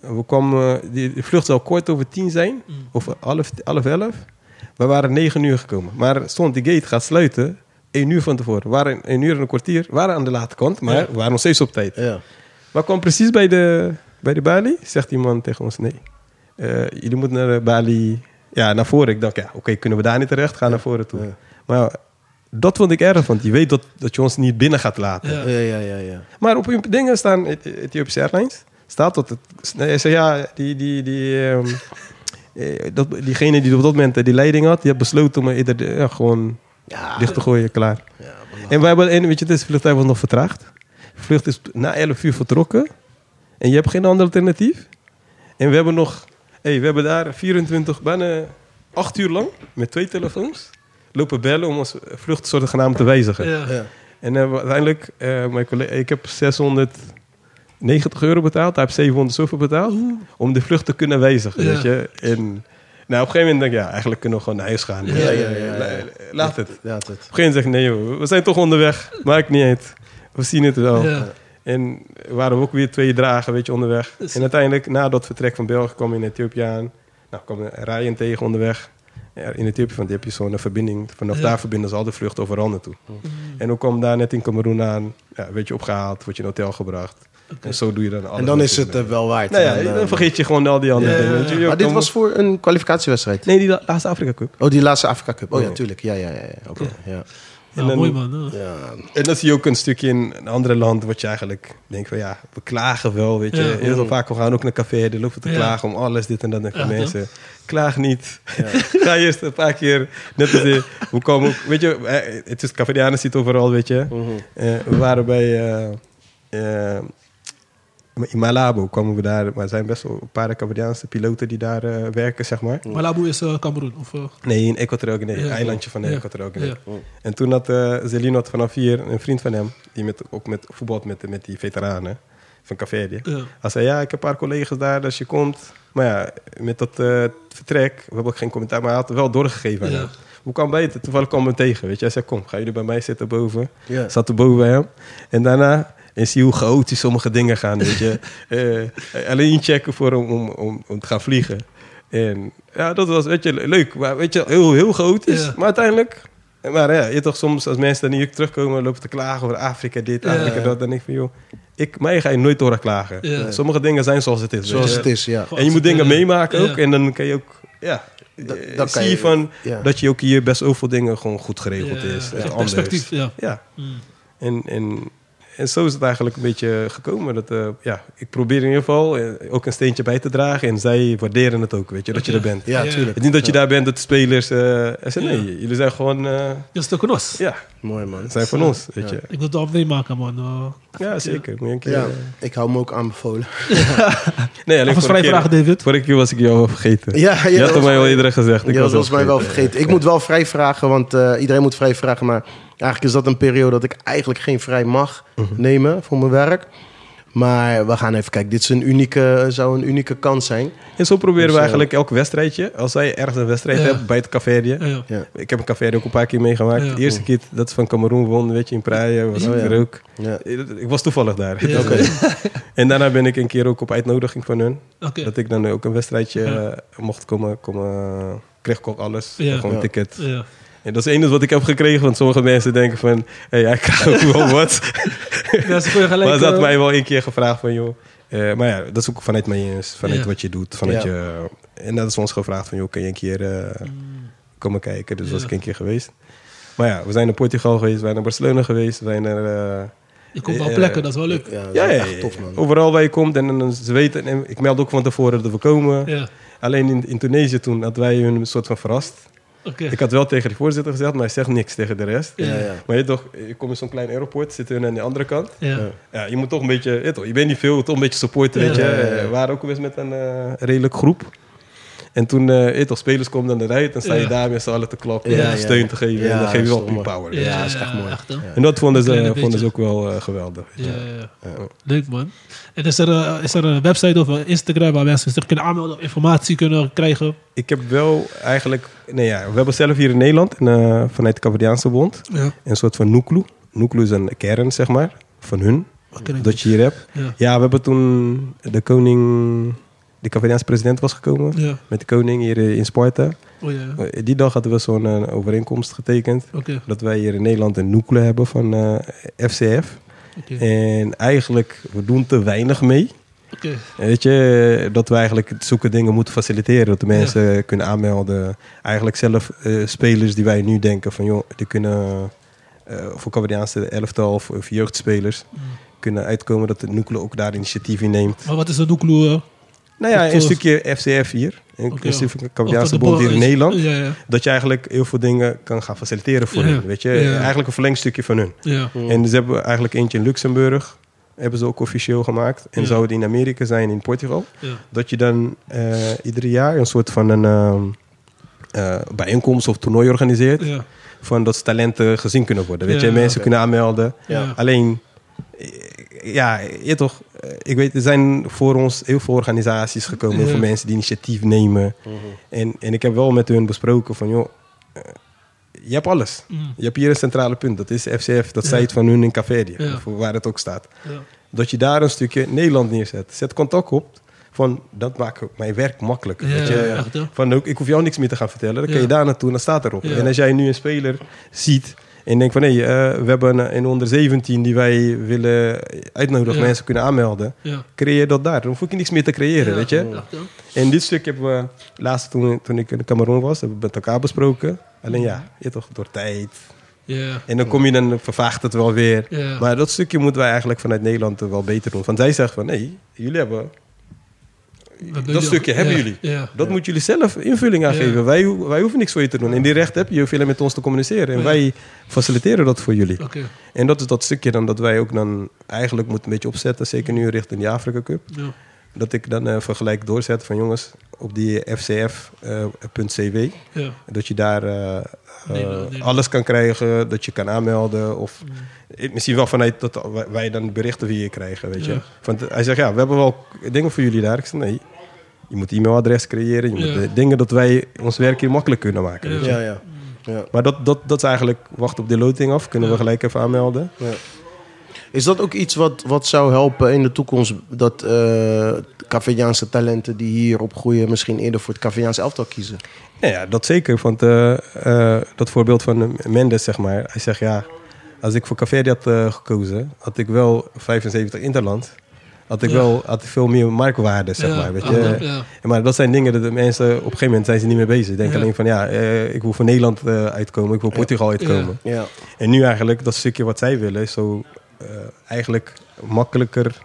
We kwamen, die, de vlucht zou kort over tien zijn, Mm. of half, half elf. We waren negen uur gekomen. Maar stond die gate gaat sluiten, één uur van tevoren. We waren een uur en een kwartier, we waren aan de late kant, maar Ja. we waren nog steeds op tijd. Ja. We kwamen precies bij de, bij de balie, zegt iemand tegen ons, nee, eh, jullie moeten naar de balie, ja, naar voren. Ik dacht, ja, oké, kunnen we daar niet terecht? Ga naar voren toe. Ja. Maar dat vond ik erg, want je weet dat, dat je ons niet binnen gaat laten. Ja. Ja, ja, ja, ja. Maar op hun dingen staan Eth- Ethiopische Airlines. Staat dat? Het, nee, hij zei ja, die, die, die, ehm, eh, dat, diegene die op dat moment eh, die leiding had, die had besloten om er ja, gewoon Ja, dicht te gooien, klaar. ja. En we hebben, en weet je, het vliegtuig was nog vertraagd. De vlucht is na 11 uur vertrokken. En je hebt geen ander alternatief. En we hebben nog, hey, we hebben daar 24, bijna 8 uur lang met twee telefoons lopen bellen om onze vlucht zogenaamd te wijzigen. Ja. Ja. En we uiteindelijk, eh, mijn collega, ik heb 690 euro betaald. Hij heeft 700 zoveel betaald. Om de vlucht te kunnen wijzigen. Weet je? En nou, op een gegeven moment denk ik, ja, eigenlijk kunnen we gewoon naar huis gaan. Ja, je? ja, ja, ja. La- Laat het. Op Ja, het. een gegeven moment zeg ik, nee joh, we zijn toch onderweg. Maakt niet uit. We zien het wel. En waren we ook weer twee dagen weet je, onderweg. Dus- En uiteindelijk, na dat vertrek van België, kwam we in Ethiopië aan. Nou, kwam Ryan tegen onderweg. In Ethiopië, want die heb je zo'n verbinding. Vanaf daar verbinden ze al de vluchten overal naartoe. En dan kwam daar net in Cameroen aan. Ja, werd je opgehaald, word je in een hotel gebracht. En zo doe je dan alles. En dan is natuurlijk. het eh, wel waard. Nou ja, Dan, eh, dan vergeet je gewoon al die andere dingen. Maar dit was voor een kwalificatiewedstrijd? Nee, die la- laatste Afrika Cup. Oh, die laatste Afrika Cup. Oh ja, Ja. tuurlijk. Ja, ja, ja. ja. Oké, ja. Ja, En dan- mooi man. En dan zie je ook een stukje in een andere land... wat je eigenlijk denkt van ja, we klagen wel, weet je. Ja. Heel veel vaak, we gaan ook naar café, die lopen te Ja. klagen om alles, dit en dat. En mensen, klaag niet. Ga eerst een paar keer, net als de, we komen ook, weet je, het is Cafedianen zit overal, weet je. Mhm. Eh, we waren bij, in Malabo kwamen we daar, maar er zijn best wel een paar Cafediaanse piloten die daar eh, werken, zeg maar. Malabo is eh, Cameroen. Of, eh, Nee, in Equatorial Guinea, Ja. eilandje van Ja. Equatorial Guinea. ja. En toen had uh, Zelino had vanaf hier een vriend van hem, die met, ook met voetbalt met, met die veteranen van Café. Ja. Hij zei, ja, ik heb een paar collega's daar, als je komt. Maar ja, met dat eh, vertrek, we hebben ook geen commentaar, maar hij had het wel doorgegeven Ja. Hoe kwam bij het? Toevallig kwam hem tegen, weet je. Hij zei, kom, gaan jullie bij mij zitten boven? Ja. Zat er boven bij hem. En daarna, en zie hoe chaotisch sommige dingen gaan, weet je. Eh, alleen inchecken voor om, om, om, om te gaan vliegen. En ja, dat was, weet je, leuk. Maar weet je, heel, heel chaotisch. Ja. Maar uiteindelijk... Maar ja, je toch soms als mensen dan hier terugkomen lopen te klagen over Afrika dit, Ja. Afrika dat. Dan denk ik van, joh, ik, mij ga je nooit horen klagen. Ja. Sommige dingen zijn zoals het is. Zoals het is, ja. En je moet dingen meemaken ook. En dan kan je ook, ja, Da- eh, dan zie je je- van dat je ook hier best zoveel dingen gewoon goed geregeld is. anders. perspectief, ja. Ja, Mm. en, en, en zo is het eigenlijk een beetje gekomen. Dat, eh, ja, ik probeer in ieder geval eh, ook een steentje bij te dragen. En zij waarderen het ook, weet je, dat je er bent. Ja, Ja. tuurlijk. Het is niet dat je daar bent, dat de spelers... eh nee, jullie zijn gewoon... eh, Dat is de konos. ja, Mooi, man. zijn van ons, weet Ja. je. Ik wil het wel meemaken, man. Eh, Ja, zeker. Keer, Ja, ik hou me ook aanbevolen. nee, alleen vrij vragen, David. vorige keer was ik jou al vergeten. Ja, ja, je dat had mij al mij- eerder gezegd. Ik was dat was mij wel vergeten. vergeten. Ik moet wel vrij vragen, want eh, iedereen moet vrij vragen. Maar eigenlijk is dat een periode dat ik eigenlijk geen vrij mag Mhm. nemen voor mijn werk. Maar we gaan even kijken. Dit is een unieke, zou een unieke kans zijn. En zo proberen Dus, we eh, eigenlijk elk wedstrijdje. Als wij ergens een wedstrijd Ja. hebben bij het café. Ja. Ik heb een café ook een paar keer meegemaakt. Ja. De eerste keer dat ze van Cameroen won, weet je, in Praia, was Oh, ook. Ja. Ik was toevallig daar. Ja. Oké. En daarna ben ik een keer ook op uitnodiging van hun. Oké. Dat ik dan ook een wedstrijdje Ja. eh, mocht komen. komen kreeg ik ook alles. Ja. Gewoon een Ja. ticket. En dat is het enige wat ik heb gekregen. Want sommige mensen denken van... Hé, hij krijgt ook wel wat. Kun je gelijk... maar ze had mij wel een keer gevraagd van... joh. eh, maar ja, dat is ook vanuit mij eens. Vanuit Ja. wat je doet. Vanuit Ja. je, en dat is ons gevraagd van... joh, kun je een keer eh, komen kijken? Dus Ja. was ik een keer geweest. Maar ja, we zijn naar Portugal geweest. We zijn naar Barcelona geweest. We zijn naar... eh, Je komt wel plekken, dat is wel leuk. Ja, dat is ja, ja, echt tof, man. overal waar je komt. En, dan ze weten... En ik meld ook van tevoren dat we komen. Ja, Alleen in, in Tunesië toen hadden wij hun een soort van verrast. Ik had wel tegen de voorzitter gezegd, maar hij zegt niks tegen de rest. Ja. Ja. Maar je, toch, je komt in zo'n klein aeroport, zitten hun aan de andere kant. Ja. Ja. Je moet toch een beetje, je, toch, je bent niet veel, toch een beetje supporten, weet je. Ja. Eh, We waren ook eens met een eh, redelijk groep. En toen, eh je, toch, spelers komen dan eruit, dan sta je daar met z'n allen te klappen, en steun te geven. Ja, en dan geef je wel dat die power. Ja, Ja, is echt mooi. En dat vonden ze, vonden ze ook wel eh, geweldig. Leuk man. En is er, eh, is er een website of een Instagram waar mensen zich kunnen aanmelden of informatie kunnen krijgen? Ik heb wel eigenlijk, nee ja, we hebben zelf hier in Nederland, eh, vanuit de Cavadiaanse Bond, een soort van Nuklu. Nuklu is een kern, zeg maar, van hun. Dat je hier hebt. Ja. Ja, we hebben toen de koning, de Cavadiaanse president was gekomen. Ja. Met de koning hier in Sparta. Oh ja. Eh, Die dag hadden we zo'n eh, overeenkomst getekend. Dat wij hier in Nederland een nuclear hebben van eh, FCF. En eigenlijk, we doen te weinig mee. Weet je, dat we eigenlijk zulke dingen moeten faciliteren. Dat de mensen kunnen aanmelden. Eigenlijk zelf eh, spelers die wij nu denken van... joh, die kunnen eh, voor Cavadiaanse elftal of, of jeugdspelers... Mm. kunnen uitkomen dat de Nuclear ook daar initiatief in neemt. Maar wat is de Noekloe? Nou ja, een stukje FCF hier, een dat de bond hier in Nederland. Ja, ja. Dat je eigenlijk heel veel dingen kan gaan faciliteren voor hun. Weet je? Eigenlijk een verlengstukje van hun. ja. En ze hebben eigenlijk eentje in Luxemburg, hebben ze ook officieel gemaakt. En Ja. zou het in Amerika zijn, in Portugal. ja. Dat je dan eh ieder jaar een soort van een ehm, eh, bijeenkomst of toernooi organiseert. ja. Van dat talenten gezien kunnen worden. Weet je, mensen kunnen aanmelden. Alleen, ja, je toch, ik weet, er zijn voor ons heel veel organisaties gekomen, heel veel mensen die initiatief nemen. En, en ik heb wel met hun besproken van, joh, eh, je hebt alles. Mm. Je hebt hier een centrale punt, dat is FCF, dat Ja. site van hun in Ja. of waar het ook staat. Ja. Dat je daar een stukje Nederland neerzet. Zet contact op, van, dat maakt mijn werk makkelijk. Ja, je? echt, hè? Van, ook, ik hoef jou niks meer te gaan vertellen, dan kan je daar naartoe en dan staat erop. En als jij nu een speler ziet en denkt van, hé, hey, eh, we hebben een, een onder 17 die wij willen uitnodigen, Ja. mensen kunnen aanmelden. Ja. Creëer dat daar. Dan hoef ik niks meer te creëren, Ja, weet je. En dit stuk hebben we laatst toen, toen ik in Cameroen was, hebben we met elkaar besproken. Alleen ja, je toch, door tijd. En dan kom je dan, vervaagt het wel weer. Maar dat stukje moeten wij eigenlijk vanuit Nederland wel beter doen. Want zij zeggen van, nee, jullie hebben... Dat stukje hebben jullie. Dat moet jullie zelf invulling aan geven. Wij, wij hoeven niks voor je te doen. En die recht heb je, veel met ons te communiceren. En wij faciliteren dat voor jullie. Oké. En dat is dat stukje dan dat wij ook dan eigenlijk moeten een beetje opzetten. Zeker nu richting die Afrika Cup. Ja. Dat ik dan eh vergelijk doorzet van jongens, op die fcf.cw. Ja. dat je daar eh, nee. alles kan krijgen. Dat je kan aanmelden. Of eh, misschien wel vanuit dat wij- dan berichten via je krijgen. Weet je? Ja. Want hij zegt, ja, we hebben wel dingen voor jullie daar. Ik zeg, nee. Je moet e-mailadres creëren. Je Ja. moet dingen dat wij ons werk hier makkelijk kunnen maken. Ja. Weet je? Ja, ja. ja. Maar dat, dat, dat is eigenlijk, wacht op de loting af. Kunnen Ja. we gelijk even aanmelden. Ja. Is dat ook iets wat, wat zou helpen in de toekomst? Dat eh Cafediaanse talenten die hier opgroeien... misschien eerder voor het Cafediaanse elftal kiezen? Ja, ja dat zeker. Want eh, eh, dat voorbeeld van Mendes, zeg maar. Hij zegt, ja, als ik voor Café had gekozen... had ik wel 75 Interland. Had ik Ja. wel had ik veel meer marktwaarde, zeg Ja, maar. Weet je? Ja, Maar dat zijn dingen dat de mensen... op een gegeven moment zijn ze niet mee bezig. Denken Ja. alleen van, ja, eh, ik wil voor Nederland eh, uitkomen. Ik wil Portugal uitkomen. Ja. En nu eigenlijk, dat stukje wat zij willen... is zo eigenlijk makkelijker...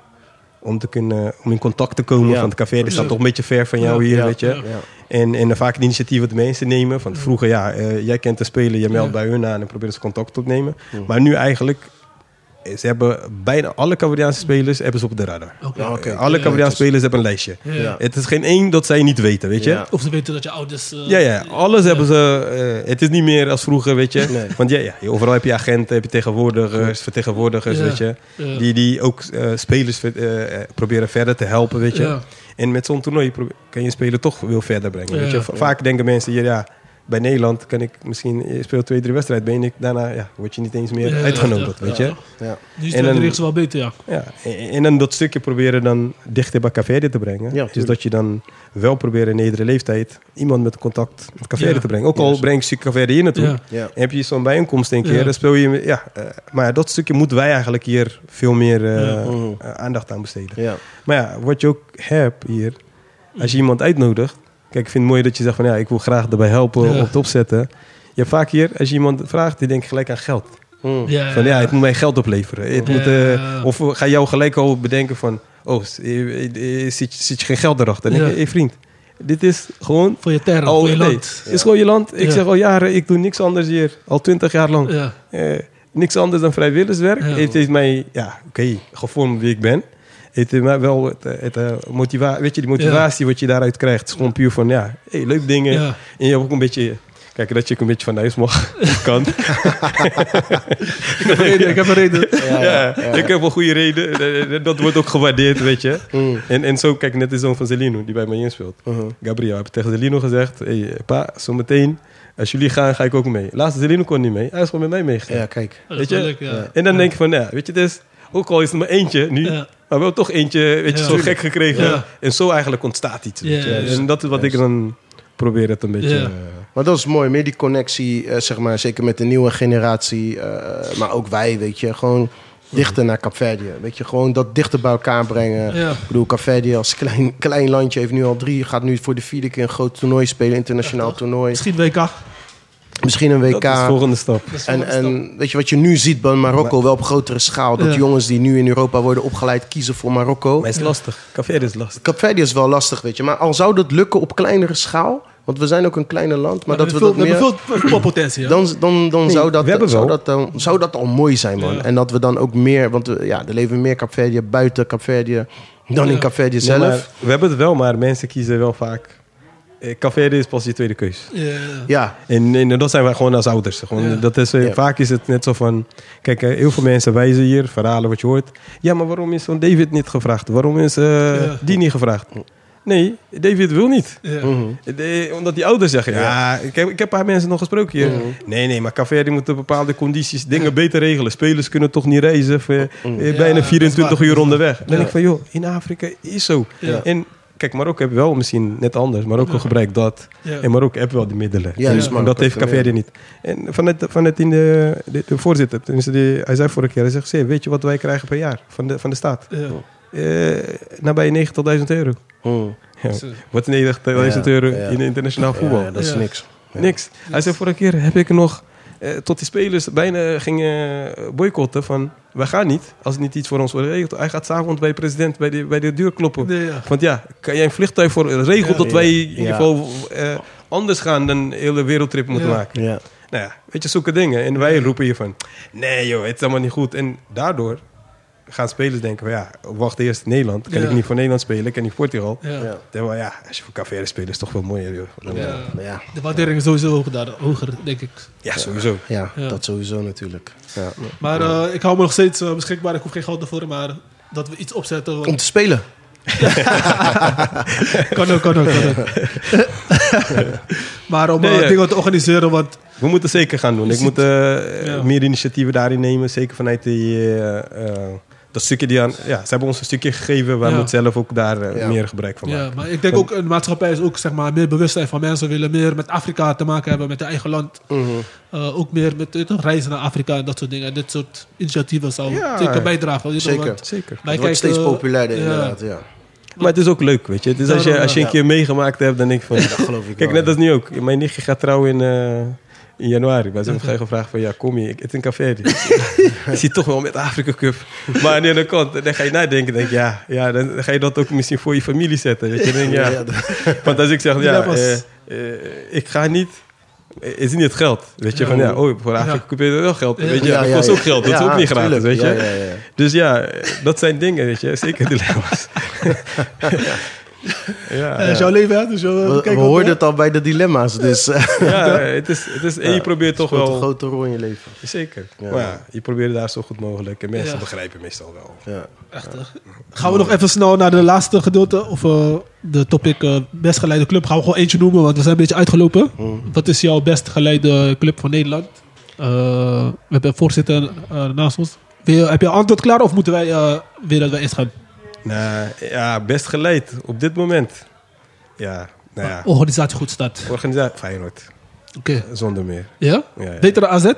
Om, te kunnen, om in contact te komen. Ja. Van het café staat toch een beetje ver van jou Ja. hier, Ja. weet je. En, en vaak de initiatieven de mensen nemen. Van vroeger, ja, eh, jij kent de speler, je meldt bij hun aan en probeert ze contact op te nemen. Maar nu eigenlijk, eh, ze hebben bijna alle Cambodjaanse spelers hebben ze op de radar. Ja. Eh, alle Ja. Cambodjaanse spelers hebben een lijstje. Ja. Ja. Het is geen één dat zij niet weten, weet je. Ja. Ja. Of ze weten dat je ouders... eh, Ja, alles hebben ze. eh, het is niet meer als vroeger, weet je. Nee. Want ja, ja, overal heb je agenten, heb je tegenwoordigers, vertegenwoordigers, Ja. weet je. Ja. Die, die ook eh, spelers proberen verder te helpen, weet je. Ja. En met zo'n toernooi kan je een speler toch veel verder brengen. Ja. Weet je? Va- Vaak denken mensen hier, ja, bij Nederland kan ik misschien, je speelt twee, drie wedstrijden, ben ik daarna, ja, word je niet eens meer Ja, uitgenodigd, ja, weet je. Ja. Nu is wel beter, ja. Ja. En, en dan dat stukje proberen dan dichter bij Café te brengen. Ja, dus dat je dan wel proberen in iedere leeftijd iemand met contact met Café Ja. te brengen. Ook al breng je Café hier naartoe. Ja. Ja. En heb je zo'n bijeenkomst een keer, Ja. dan speel je... Ja, eh, maar dat stukje moeten wij eigenlijk hier veel meer eh, Ja. Mhm. eh, aandacht aan besteden. Ja. Maar ja, wat je ook hebt hier, als je iemand uitnodigt. Kijk, ik vind het mooi dat je zegt van ja, ik wil graag erbij helpen Ja. om het opzetten. Je hebt vaak hier, als je iemand vraagt, die denkt gelijk aan geld. Mm. Ja, Van ja, het moet mij geld opleveren. Het Ja. moet, eh, of ga jou gelijk al bedenken van, oh, eh, eh, zit, je- zit je geen geld erachter? Denk je, hey, vriend, dit is gewoon Voor je terra, voor je nee, land. Het is gewoon je land. Ik Ja. zeg al jaren, ik doe niks anders hier. Al twintig jaar lang. Ja. Eh, niks anders dan vrijwilligerswerk. Ja. Het heeft mij, ja, oké, gevormd wie ik ben. Het heeft mij wel het, eh, het, eh, motiva weet je, die motivatie wat je daaruit krijgt. is gewoon puur van, ja, hey, leuk dingen. Ja. En je hebt ook een beetje, kijk, dat je ook een beetje van huis mag. kan. Ik heb een reden. Ik heb een reden. ja, ik heb een goede reden. Eh, Dat wordt ook gewaardeerd, weet je. Mm. En, en zo, kijk, net de zoon van Zelino, die bij mij inspeelt. Mhm. Gabriel, heb ik tegen Zelino gezegd, hey, pa, zometeen, als jullie gaan, ga ik ook mee. Laatste Zelino kon niet mee. Hij is gewoon met mij meegegaan. Ja, kijk. Weet je? leuk, ja. En dan denk je van, ja, weet je, het is, ook al is het maar eentje nu, Ja. Maar wel toch eentje, weet je, Ja. zo gek gekregen. Ja. En zo eigenlijk ontstaat iets. weet je. Ja, en dat is wat ik dan probeer het een beetje... Ja. eh, Maar dat is mooi, meer die connectie, eh, zeg maar, zeker met de nieuwe generatie, eh, maar ook wij, weet je, gewoon dichter naar Capverdië. Weet je, gewoon dat dichter bij elkaar brengen. Ja. Ik bedoel, Capverdië als klein, klein landje heeft nu al drie, gaat nu voor de vierde keer een groot toernooi spelen, internationaal toernooi. Misschien WK. Misschien een WK. Dat is de volgende stap. En, en weet je wat je nu ziet bij Marokko, wel op grotere schaal. Dat Ja. jongens die nu in Europa worden opgeleid kiezen voor Marokko. Maar het is lastig. Café is lastig. Capverdi is wel lastig, weet je. Maar al zou dat lukken op kleinere schaal. Want we zijn ook een kleine land. Maar, dat we, dat we hebben meer... veel voetbalpotentie. ja. Dan, dan, dan Nee, zou, dat, we hebben zou, wel. dat, dan, zou dat al mooi zijn, man. Ja. En dat we dan ook meer... Want we- ja, er leven meer Capverdië buiten Capverdië dan in Ja. Capverdië zelf. maar we hebben het wel, maar mensen kiezen wel vaak... Eh, Café is pas je tweede keus. Ja. Ja, En, en dat zijn wij gewoon als ouders. Gewoon, dat is, eh. Vaak is het net zo van... Kijk, eh, heel veel mensen wijzen hier, verhalen wat je hoort. Ja, maar waarom is zo'n David niet gevraagd? Waarom is die niet gevraagd? Nee, David wil niet. Ja. Mhm. De- omdat die ouders zeggen, ja, ik, heb, ik heb een paar mensen nog gesproken hier. Mhm. Nee, nee, maar Café die moet op bepaalde condities dingen beter regelen. Spelers kunnen toch niet reizen voor eh, Mhm. eh, Ja, bijna dat is 24 waar. uur onderweg. Dan denk ik van, joh, in Afrika is zo. Ja. En kijk, Marokko heeft wel misschien net anders. Marokko Ja. gebruikt dat. Ja. En Marokko heeft wel de middelen. Ja, dus en Marokko dat heeft meer. niet. En vanuit, vanuit in de, de, de voorzitter, tenminste die, hij zei vorige keer, hij zegt, "Zie, weet je wat wij krijgen per jaar van de, van de staat? Ja. Eh nabij 90.000 euro. Mhm. Ja. Zo. Wat 90.000 Ja, euro ja. in internationaal voetbal? Ja, dat is Ja. niks. Ja. Niks. Hij zei vorige keer heb ik nog eh, tot die spelers bijna gingen boycotten van wij gaan niet als het niet iets voor ons wordt geregeld. Hij gaat s'avonds bij de president bij de, bij de deur kloppen. Nee, ja. Want ja, kan jij een vliegtuig voor regel Ja. dat wij in ieder geval eh, anders gaan dan een hele wereldtrip moeten Ja. maken. Ja. Nou ja, weet je, zulke dingen. En wij roepen hier van nee joh, het is allemaal niet goed. En daardoor gaan spelers denken van ja, wacht eerst Nederland. Kan Ja. ik niet voor Nederland spelen, kan niet voor Portugal. Ja. Ja. Als je voor Cavere speelt is toch wel mooier joh. Ja. ja. Maar ja. De waardering is sowieso hoger, daar, hoger denk ik. ja, sowieso. Ja, Ja. dat sowieso natuurlijk. Ja. Maar eh, ik hou me nog steeds eh, beschikbaar. Ik hoef geen geld ervoor, maar dat we iets opzetten. Om te spelen. Kan ook, kan ook, kan ook. maar om Nee, eh, dingen te organiseren, want We moeten zeker gaan doen. Ik ziet- moet eh, Ja. meer initiatieven daarin nemen. Zeker vanuit die, eh, dat stukje die aan... Ja, ze hebben ons een stukje gegeven. Wij Ja. moeten zelf ook daar eh, Ja. meer gebruik van ja, maken. maar ik denk ook, de maatschappij is ook zeg maar, meer bewustzijn van mensen willen meer met Afrika te maken hebben, met hun eigen land. Mhm. Eh, ook meer met eh, reizen naar Afrika en dat soort dingen. En dit soort initiatieven zou Ja. zeker bijdragen. Zeker. want Zeker. Het wordt steeds populairder ja. inderdaad, ja. Maar het is ook leuk, weet je. Het is als je, als je een ja. keer meegemaakt hebt, dan denk ik van... Dat geloof ik Kijk, net als nu ook. Mijn nichtje gaat trouwen in, eh, in januari. Wij zijn gevraagd van, ja, kom je? Ik, het is een café. je ziet toch wel met Afrika Cup. Maar aan de andere kant, dan ga je nadenken. denk je, ja, ja, dan ga je dat ook misschien voor je familie zetten. Weet je? Denk ja. Want als ik zeg, ja, eh, eh, ik ga niet... Is niet het geld, weet je? Van ja, oh, voor Afrika Ja. Je wel geld. Weet je, Ja, dat kost ook geld. Dat is ook niet gratis, weet je? Dus ja, eh, dat zijn dingen, weet je. Zeker dilemma's. ja, Eh, jouw leven, hè? Dus jouw, We, we hoorden hè? het al bij de dilemma's, dus eh, ja, het is, het is, en je probeert toch wel... een grote rol in je leven. Zeker. Ja. Maar ja, je probeert daar zo goed mogelijk. En mensen Ja. begrijpen meestal wel. Ja. Echt? Gaan we nog even snel naar de laatste gedeelte, of eh, de topic eh, best geleide club. Gaan we gewoon eentje noemen, want we zijn een beetje uitgelopen. Wat is jouw best geleide club van Nederland? Eh, we hebben een voorzitter eh, naast ons. Wil heb je antwoord klaar of moeten wij eh, weer dat wij eens gaan? Nou, ja, best geleid op dit moment. Ja, nou ja. Organisatie goed staat. Organisatie Feyenoord. Oké. Zonder meer. Ja? Ja, ja. Betere AZ?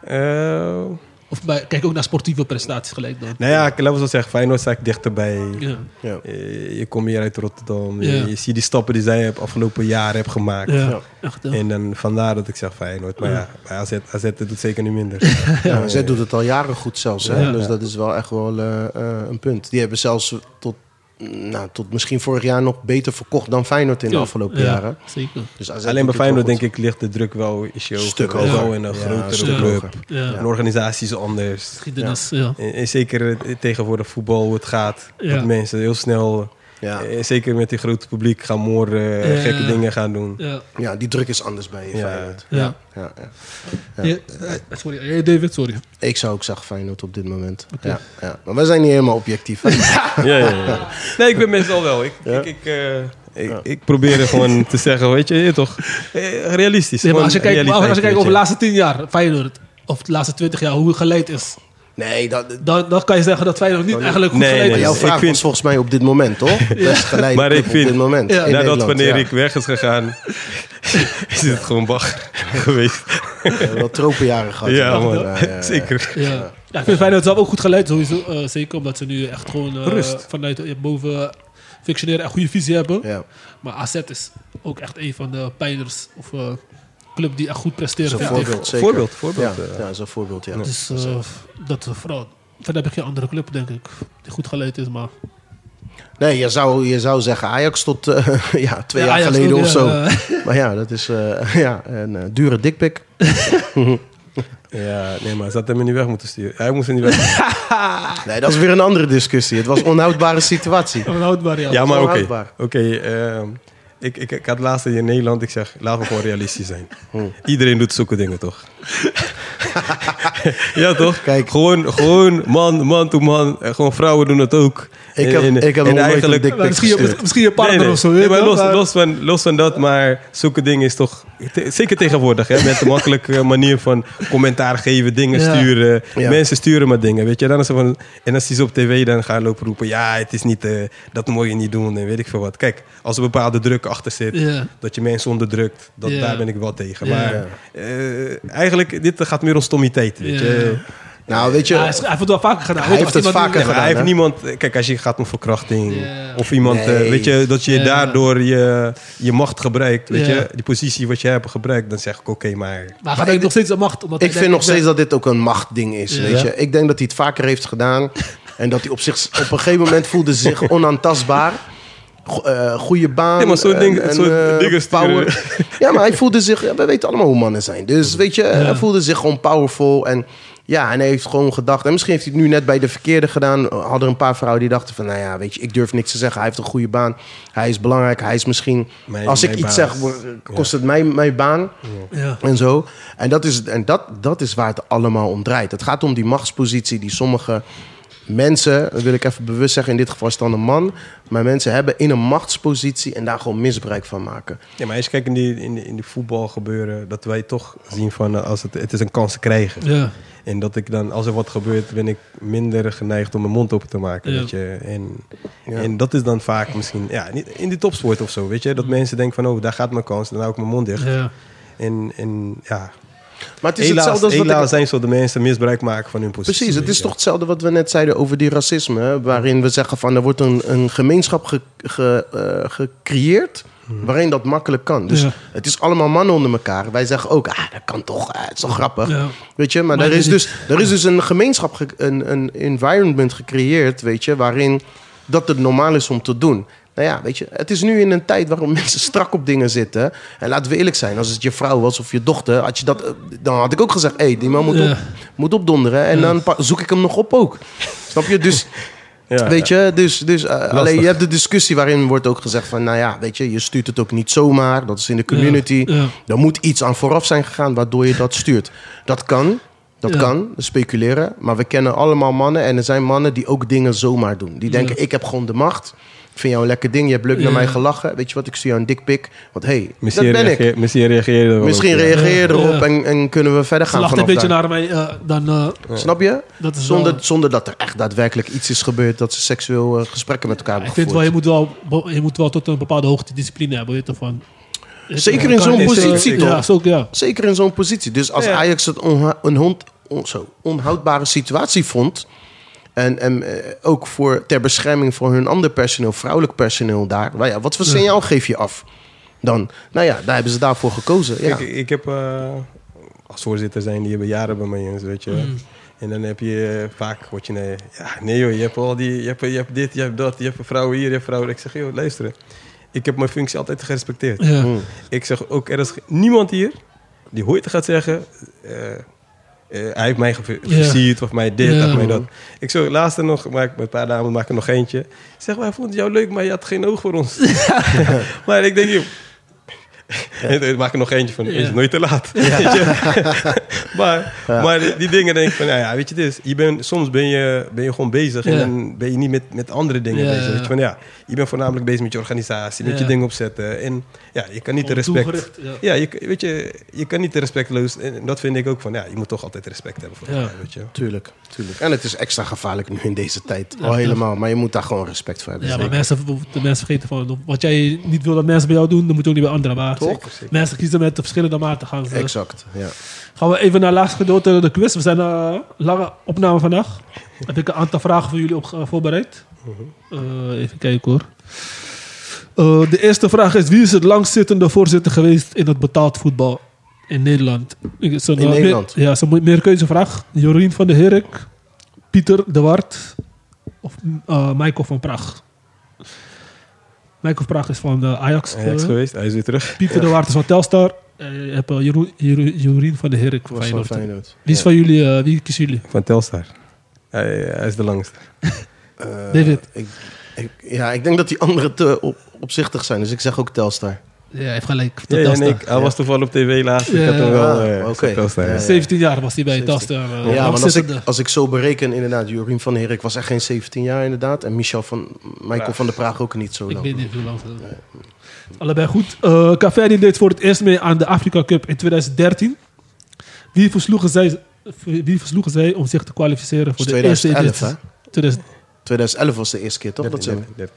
Eh, Of bij, kijk ook naar sportieve prestaties gelijk dan. nou ja, laten we zo zeggen. Feyenoord sta ik dichterbij. Ja. Ja. Eh, je komt hier uit Rotterdam. Ja. Je, je ziet die stappen die zij het afgelopen jaar hebben gemaakt. Ja. Ja. Echt, ja. En dan vandaar dat ik zeg Feyenoord. Maar ja, bij AZ, AZ doet het zeker niet minder. Ja, zij doet het al jaren goed zelfs. Hè? Ja. Dus dat is wel echt wel eh, eh, een punt. Die hebben zelfs tot, nou, tot misschien vorig jaar nog beter verkocht dan Feyenoord in de Ja. afgelopen Ja, jaren. Zeker. Dus AZ Alleen bij Feyenoord wel denk ik ligt de druk wel hoger. Stuk Wel hoger. in een Ja, grotere stuk club. Een organisatie is anders. Geschiedenis, ja. En, en zeker tegenwoordig voetbal, hoe het gaat. Ja. Dat mensen heel snel, Ja. eh, zeker met die grote publiek, gaan moorden, Ja. gekke dingen gaan doen. Ja. Ja, die druk is anders bij Ja. Feyenoord. Ja. Ja, ja. Ja. Ja, eh, sorry, David, sorry. Ik zou ook zeggen Feyenoord op dit moment. Ja, ja. Maar wij zijn niet helemaal objectief. Ja, ja, ja. Nee, ik ben meestal wel. Ik, Ja? ik, ik, eh, ik, ik probeer er gewoon te zeggen, weet je, je toch, eh, realistisch. Nee, maar als je kijkt, als je kijkt over de laatste tien jaar, Feyenoord, of de laatste twintig jaar, hoe geleid is, Nee, dat, dan, dan kan je zeggen dat Feyenoord niet eigenlijk goed Nee, geleid nee, is. jouw ik vraag vind- was volgens mij op dit moment, toch? Best geleid Maar ik op vind- dit moment. Ja. Nadat Nederland, wanneer ja. ik weg is gegaan, is het gewoon bagger geweest. We hebben wel tropenjaren gehad. Ja, man. Ja, ja. Zeker. Ja. ja, ik vind Feyenoord zelf ook goed geleid, sowieso. eh, zeker omdat ze nu echt gewoon eh, Rust. vanuit boven functioneren en goede visie hebben. Ja. Maar AZ is ook echt een van de pijlers of, eh, club die echt goed presteert. Zo'n ik. voorbeeld, zeker. Voorbeeld, voorbeeld, Ja, eh. ja zo'n voorbeeld, ja. Dus eh, dat is vooral. Verder heb ik geen andere club, denk ik, die goed geleid is. Maar Nee, je zou, je zou zeggen Ajax tot eh, ja, twee Ja, jaar Ajax geleden ook, of zo. eh. Maar ja, dat is eh, ja, een eh, dure dikpik. Ja, nee, maar ze had hem niet weg moeten sturen. Hij moest er niet weg. Nee, dat is weer een andere discussie. Het was een onhoudbare situatie. onhoudbaar, ja. Ja, maar. Oké, ehm, ik, ik, ik had laatst in Nederland, ik zeg, laten we gewoon realistisch zijn. Iedereen doet zulke dingen, toch? ja, toch? Kijk. Gewoon, gewoon man, man to man. En Gewoon vrouwen doen het ook. Ik heb, ik heb nog nooit een misschien, misschien je partner Nee, nee. of zo. Nee, maar los, maar- los, van, los van dat, maar zulke dingen is toch... te- zeker tegenwoordig, hè, met de makkelijke manier van commentaar geven, dingen Ja. sturen. Ja. Mensen sturen maar dingen, weet je. Dan is er van, en als die ze op tv dan gaan lopen roepen... Ja, het is niet, eh, dat moet je niet doen en weet ik veel wat. Kijk, als er bepaalde druk achter zit, Ja. dat je mensen onderdrukt, dat, Ja. daar ben ik wel tegen. Ja. Maar eh, eigenlijk, dit gaat meer om stommiteit, weet Ja. je. Nou, weet je, Ja, hij is- hij heeft het wel vaker gedaan. Hij heeft het vaker gedaan, hij heeft niemand... Kijk, als je gaat om verkrachting... Of iemand, eh, weet je, dat je daardoor je, je macht gebruikt. Weet je, die positie wat je hebt gebruikt. Dan zeg ik, oké, maar... Maar hij Maar gaat ik- nog steeds aan macht. Omdat ik hij vind nog steeds dat dit ook een machtding is. Weet je? Ik denk dat hij het vaker heeft gedaan. En dat hij op, zich, op een gegeven moment voelde zich onaantastbaar. Go- eh, goede baan. Ja, maar zo'n en- ding- en, eh, dingen sturen. power. Ja, maar hij voelde zich... ja, we weten allemaal hoe mannen zijn. Dus weet je, hij voelde zich gewoon powerful. En ja, en hij heeft gewoon gedacht... En misschien heeft hij het nu net bij de verkeerde gedaan. Hadden er een paar vrouwen die dachten van... Nou ja, weet je, ik durf niks te zeggen. Hij heeft een goede baan. Hij is belangrijk. Hij is misschien... Mijn- als ik iets baas. zeg, kost het mij mijn baan. Ja. En zo. En, dat is, en dat, dat is waar het allemaal om draait. Het gaat om die machtspositie die sommige mensen, dat wil ik even bewust zeggen, in dit geval is het dan een man, maar mensen hebben in een machtspositie en daar gewoon misbruik van maken. Ja, maar als je kijkt in die, in die, in die voetbal gebeuren... dat wij toch zien van, eh, als het, het is een kans te krijgen. Ja. En dat ik dan, als er wat gebeurt... ben ik minder geneigd om mijn mond open te maken, Ja. weet je. En, Ja. en dat is dan vaak misschien... Ja, niet- in die topsport of zo, weet je. Dat mensen denken van, oh, daar gaat mijn kans. Dan hou ik mijn mond dicht. Ja. En, en ja, Maar het is helaas, hetzelfde als wat ik- zijn zo de mensen misbruik maken van hun positie. Precies, het is toch hetzelfde wat we net zeiden over die racisme. Waarin we zeggen van er wordt een, een gemeenschap ge- ge- eh, gecreëerd. Waarin dat makkelijk kan. Dus Ja. het is allemaal mannen onder elkaar. Wij zeggen ook, ah, dat kan toch, ah, het is toch grappig. Ja. Weet je, maar, Maar er, is dus, er is dus een gemeenschap, ge- een, een environment gecreëerd, weet je, waarin dat het normaal is om te doen. Nou ja, weet je, het is nu in een tijd waarom mensen strak op dingen zitten. En laten we eerlijk zijn, als het je vrouw was of je dochter, had je dat, eh, dan had ik ook gezegd, hé, hey, die man moet, op, moet opdonderen. En dan zoek ik hem nog op ook. Snap je? Dus, Ja, weet je, dus, dus eh, alleen je hebt de discussie waarin wordt ook gezegd van, nou ja, weet je, je stuurt het ook niet zomaar. Dat is in de community. Ja. Er moet iets aan vooraf zijn gegaan waardoor je dat stuurt. Dat kan, dat kan, speculeren. Maar we kennen allemaal mannen en er zijn mannen die ook dingen zomaar doen. Die denken, ik heb gewoon de macht. Ik vind jou een lekker ding, je hebt leuk naar Ja. mij gelachen. Weet je wat, ik stuur jou een dikpik. Want hé, hey, dat Misschien, ben ik. reageer, misschien reageer je er wel Misschien ja. reageer je Ja. erop Ja. en, en kunnen we verder Ze gaan lacht een beetje daar. naar mij. eh, dan, eh, Snap je? dat is Zonder, wel- zonder dat er echt daadwerkelijk iets is gebeurd... dat ze seksueel eh, gesprekken met elkaar ik hebben vind wel, je gevoerd. moet wel, je moet wel tot een bepaalde hoogte discipline hebben. Weet je, van, Zeker in zo'n positie, Ja, toch? zo, ook, ja. Zeker in zo'n positie. Dus als Ja. Ajax het onha- een hond, on- zo, onhoudbare situatie vond... en, en eh, ook voor, ter bescherming voor hun ander personeel, vrouwelijk personeel daar... Nou ja, wat voor signaal geef je af dan? Nou ja, daar hebben ze daarvoor gekozen. Ja. Kijk, ik heb eh, als voorzitter zijn die hebben jaren bij mij eens, weet je. Mm. En dan heb je vaak, word je, nee, ja, nee joh, je hebt al die, je hebt, je hebt dit, je hebt dat, je hebt een vrouw hier, je hebt vrouwen. Ik zeg, joh, luister, ik heb mijn functie altijd gerespecteerd. Ja. Mm. Ik zeg ook, er is niemand hier die ooit gaat zeggen, eh, eh, hij heeft mij ge- Ja. versierd of mij dit Ja. of mij dat. Ik zeg, laatste nog, maak met een paar dames maak ik nog eentje. Ik zeg, wij vonden jou leuk, maar je had geen oog voor ons. maar ik denk, joh, en ik maak er nog eentje van, is Ja. het nooit te laat. Maar maar die, die dingen denk ik van, nou ja, weet je, dit is, je bent, soms ben je, ben je gewoon bezig en Ja. dan ben je niet met, met andere dingen Ja, bezig. ja. Weet je, van, ja, je bent voornamelijk bezig met je organisatie, met Ja. je dingen opzetten. En ja, je kan niet de respect... ja. Ja, je, weet je, je kan niet te respectloos. En dat vind ik ook van, ja, je moet toch altijd respect hebben voor Ja. elkaar, weet je. Tuurlijk, tuurlijk. En het is extra gevaarlijk nu in deze tijd. Ja, Al helemaal. Maar je moet daar gewoon respect voor hebben. Ja, maar mensen, de mensen vergeten van wat jij niet wil dat mensen bij jou doen, dan moet je ook niet bij anderen. Maar Toch? Zeker, zeker. mensen kiezen met verschillende maten. Gaan, ze, Exact, ja. gaan we even naar het laatste gedeelte, de quiz. We zijn een lange opname vandaag. Heb ik een aantal vragen voor jullie op, eh, voorbereid. Eh, even kijken hoor. Eh, de eerste vraag is: wie is het langzittende voorzitter geweest in het betaald voetbal? In Nederland. Ik- zo'n, In eh, meer- Nederland? ja, zo'n meerkeuzevraag. Jorien van der Herik, Pieter de Wart of eh, Michael van Praag. Michael van Praag is van de Ajax. Ajax eh, geweest, hij is weer terug. Pieter de Wart is van Telstar. En je hebt eh, Jeroen, Jeroen- Jorien van der Herik van Was van Feyenoord. Feyenoord. Wie is Ja. van jullie, eh, wie kiezen jullie? Van Telstar. Hij, hij is de langste. Eh, David. Ik, ik, ja, ik denk dat die anderen te op, opzichtig zijn. Dus ik zeg ook Telstar. Ja, hij heeft gelijk. Ja, ja, Telstar. nee, ik- hij was toevallig op tv laatst. Ik heb hem wel ah, eh. Telstar. Ja, 17 jaar was hij bij 17. Telstar. eh, ja, maar als ik, als ik zo bereken, inderdaad, Jorien van Herik was echt geen 17 jaar inderdaad. En Michel van, Michael Praag. van der Praag ook niet zo Ik lang. weet niet hoe lang Allebei goed. Eh Cavani deed voor het eerst mee aan de Afrika Cup in 2013. Wie versloegen zij, wie versloegen zij om zich te kwalificeren voor Dus de eerste 2011 editie? hè? 2000 2011 was de eerste keer, toch? Dat 13, ze, 13.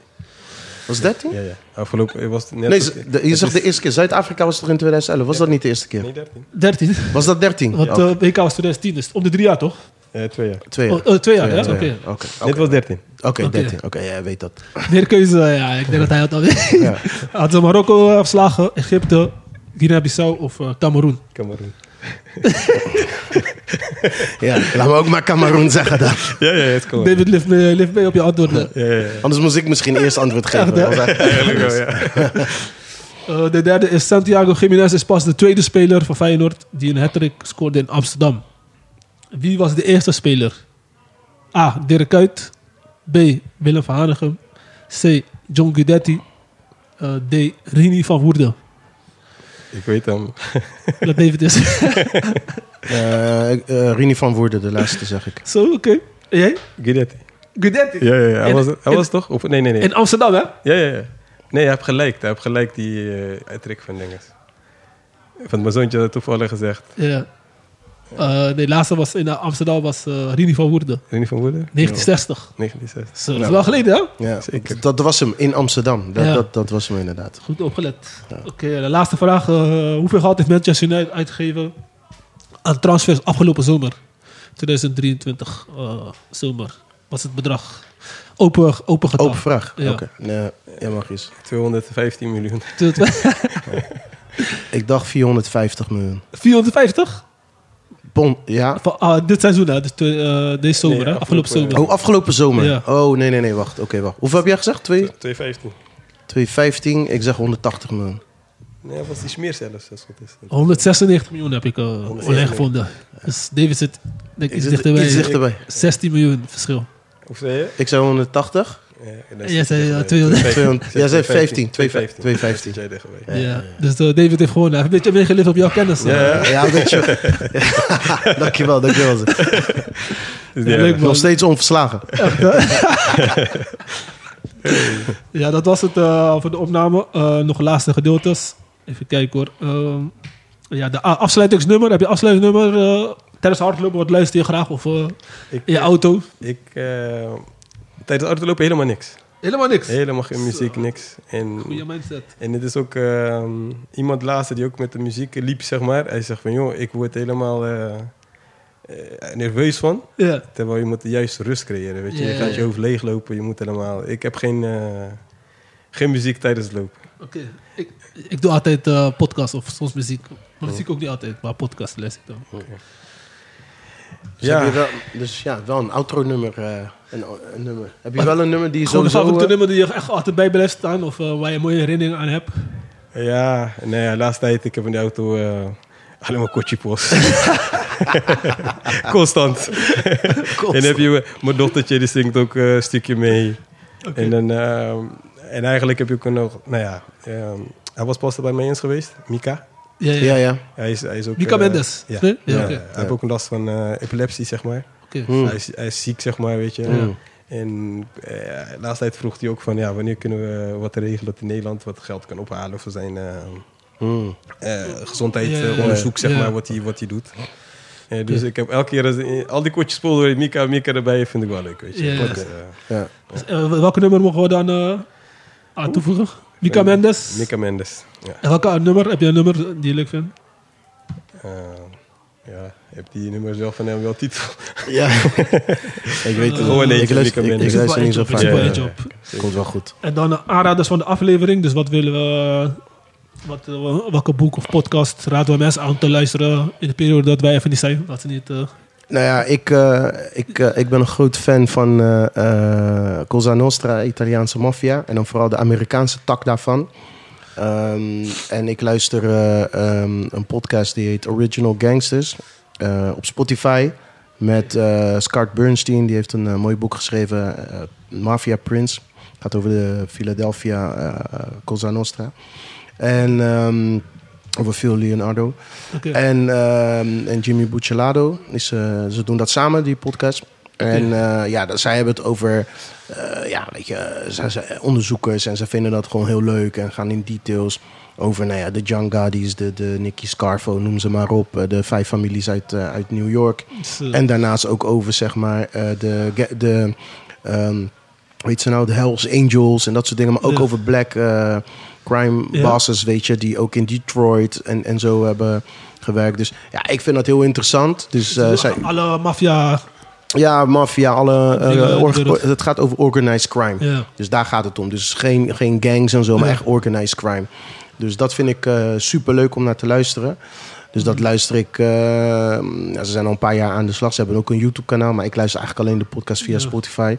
Was 13? Ja, ja. Afgelopen was het net... Nee, de- je zegt de eerste keer. Zuid-Afrika was toch in 2011? Was dat niet de eerste keer? Nee, 13. 13. Was dat 13? Want Oké. eh WK was 2010, dus om de drie jaar toch? Ja, twee jaar. Twee jaar. Oh, oh, twee jaar, Twee ja? Oké. Dit was 13. Oké, Oké. 13. Oké, jij weet dat. Meer keuze, ja. Ik denk dat hij het al weet. Ja. Had ze Marokko eh, verslagen, Egypte, Guinea-Bissau of eh, Cameroen? Cameroen. Ja, laat me ook maar Cameroen zeggen dan. Ja, ja, het wel. David, lift mee, lift mee op je antwoorden. Ja, ja, ja. Anders moest ik misschien eerst antwoord geven. Eigenlijk wel, ja. Eh, de derde is Santiago Jiménez is pas de tweede speler van Feyenoord die een hat scoorde in Amsterdam. Wie was de eerste speler? A. Dirk Kuyt. B. Willem van Hanegem. C. John Guidetti. Eh, D. Rini van Woerden. Ik weet hem. Is. Eh, eh, Rini van Woerden, de laatste zeg ik. Zo, oké. Jij? Guidetti. Guidetti. Ja, ja, ja. Hij In- was, hij in- was toch? Of, nee, nee, nee. In Amsterdam, hè? Ja, ja, ja. Nee, hij heeft gelijk. Hij heeft gelijk die eh trick van dinges. Van mijn zoontje had toevallig gezegd. Ja. Eh, nee, de laatste was in eh, Amsterdam was eh Rini van Woerden. Rini van Woerden? 1960. 1960. Zo, dat is wel geleden, hè? Ja, Zeker. Dat was hem in Amsterdam. Dat, Ja. dat, dat was hem inderdaad. Goed opgelet. Oké, de laatste vraag. eh, hoeveel geld heeft Manchester United uitgegeven aan transfers afgelopen zomer? 2023 eh, zomer. Wat is het bedrag? Open, open getal. Open vraag. Ja. Oké, nee, ja, mag eens. 215 miljoen. Ik dacht 450 miljoen. 450? Pond, ja. Van, ah, dit seizoen, hè? Dus, eh, deze zomer, Nee, hè? Afgelopen afgelopen- zomer. Oh, afgelopen zomer. Ja. Oh, nee, nee, nee, wacht. Oké, wacht. Hoeveel heb jij gezegd? 2? 215. 215. Ik zeg 180 miljoen. Nee, dat was die smeer zelfs. Als het goed is. 196 miljoen heb ik uh, online gevonden. Dus David zit denk, ik, Is iets het dichterbij. iets dichterbij? 16 miljoen verschil. Hoe zei je? Ik zei 180. Ja, dat En jij zei, dichterbij. eh, 200. 200. Jij zei 15. 215. 215. Zit jij dichterbij. Ja. Dus eh, David heeft gewoon heeft een beetje meegeleefd op jouw kennis. Ja, eh. ja. Ja, weet je. dankjewel, dankjewel. Dus Ja, leuk. Nog steeds onverslagen. Ja, dat was het eh, voor de opname. Eh, nog laatste gedeeltes. Even kijken hoor. Ehm, ja, de a- afsluitingsnummer. Heb je afsluitingsnummer uh, tijdens hardlopen? Wat luister je graag? Of uh, Ik, in je auto? Ik, tijdens autolopen helemaal niks. Helemaal niks? Helemaal geen muziek, niks. En, Goeie mindset. En dit is ook uh, iemand laatste die ook met de muziek liep, zeg maar. Hij zegt van, joh, ik word helemaal uh, nerveus van. Ja. Terwijl je moet de juiste rust creëren, weet je. Ja, je gaat ja. je hoofd leeglopen, je moet helemaal... Ik heb geen, geen muziek tijdens het lopen. Oké. Okay. Ik, ik doe altijd podcast of soms muziek. Maar muziek ook niet altijd, maar podcast les ik dan. Okay. Dus, ja. Heb je wel, dus ja, wel een outro-nummer. Uh, een, een, nummer. Heb je wel een nummer die Gewoon sowieso... een favoriete nummer die je echt altijd bij blijft staan? Of uh, waar je mooie herinneringen aan hebt? Ja, nee, ja, laatste tijd, ik heb in de auto alleen maar kotjepost. Constant. en heb je mijn dochtertje, die zingt ook een stukje mee. Okay. En, dan, uh, en eigenlijk heb je ook nog, nou ja, um, hij was pas bij mij eens geweest, Mika. Ja, ja. ja, ja. Hij is, hij is ook, Mika Mendes? Ja, nee? ja, ja, okay. hij heeft ook een last van uh, epilepsie, zeg maar. Okay. Hmm. Hij, is, hij is ziek, zeg maar, weet je. En uh, de laatste tijd vroeg hij ook van, ja, wanneer kunnen we wat regelen dat in Nederland wat geld kan ophalen voor zijn uh, hmm. gezondheidsonderzoek, zeg maar, wat hij, wat hij doet. Ja, dus ik heb elke keer, als, al die kortjes spoelen, Mika en Mika erbij, vind ik wel leuk, weet je. Ja. Dus, ja. Dus, welke nummer mogen we dan uh, aan toevoegen? Mika Mendes? Mika Mendes, ja. En welke nummer? Heb je een nummer die je leuk vindt? Uh, ja, heb die nummer zelf van hem wel titel. Ja, ik weet het. Gewoon ik luister, ik, ik luister niet zo Ik vaak. Ja, ja, ja. Komt wel goed. En dan de aanraders van de aflevering. Dus wat willen we Wat, eh, welke boek of podcast raden we mensen aan te luisteren in de periode dat wij even niet zijn? Dat ze niet... eh, Nou ja, ik, eh, ik, eh, ik ben een groot fan van eh eh, Cosa Nostra, Italiaanse maffia. En dan vooral de Amerikaanse tak daarvan. Ehm, en ik luister eh, ehm, een podcast die heet Original Gangsters eh, op Spotify. Met eh Scott Bernstein, die heeft een mooi boek geschreven, Mafia Prince. gaat over de Philadelphia Cosa Nostra. En ehm, over Phil Leonardo. En, en Jimmy Buccelado. Is, ze doen dat samen, die podcast. En eh, ja, dat- zij hebben het over eh, ja, weet je, zij zijn onderzoekers en ze vinden dat gewoon heel leuk en gaan in details over nou ja, de John Gaddi's, de, de Nicky Scarfo, noem ze maar op. eh, De vijf families uit, eh, uit New York. Eh, En daarnaast ook over, zeg maar, eh, de, de ehm, weet ze nou, de Hells Angels en dat soort dingen. Maar ook over black eh, crime bosses, weet je, die ook in Detroit en, en zo hebben gewerkt. Dus ja, ik vind dat heel interessant. Dus eh, zij, alle maffia... ja, maffia, alle, eh, de- het gaat over organized crime. Ja. Dus daar gaat het om. Dus geen, geen gangs en zo, maar Ja. echt organized crime. Dus dat vind ik eh super leuk om naar te luisteren. Dus dat luister ik. eh, ja, ze zijn al een paar jaar aan de slag. Ze hebben ook een YouTube-kanaal, maar ik luister eigenlijk alleen de podcast via Ja. Spotify.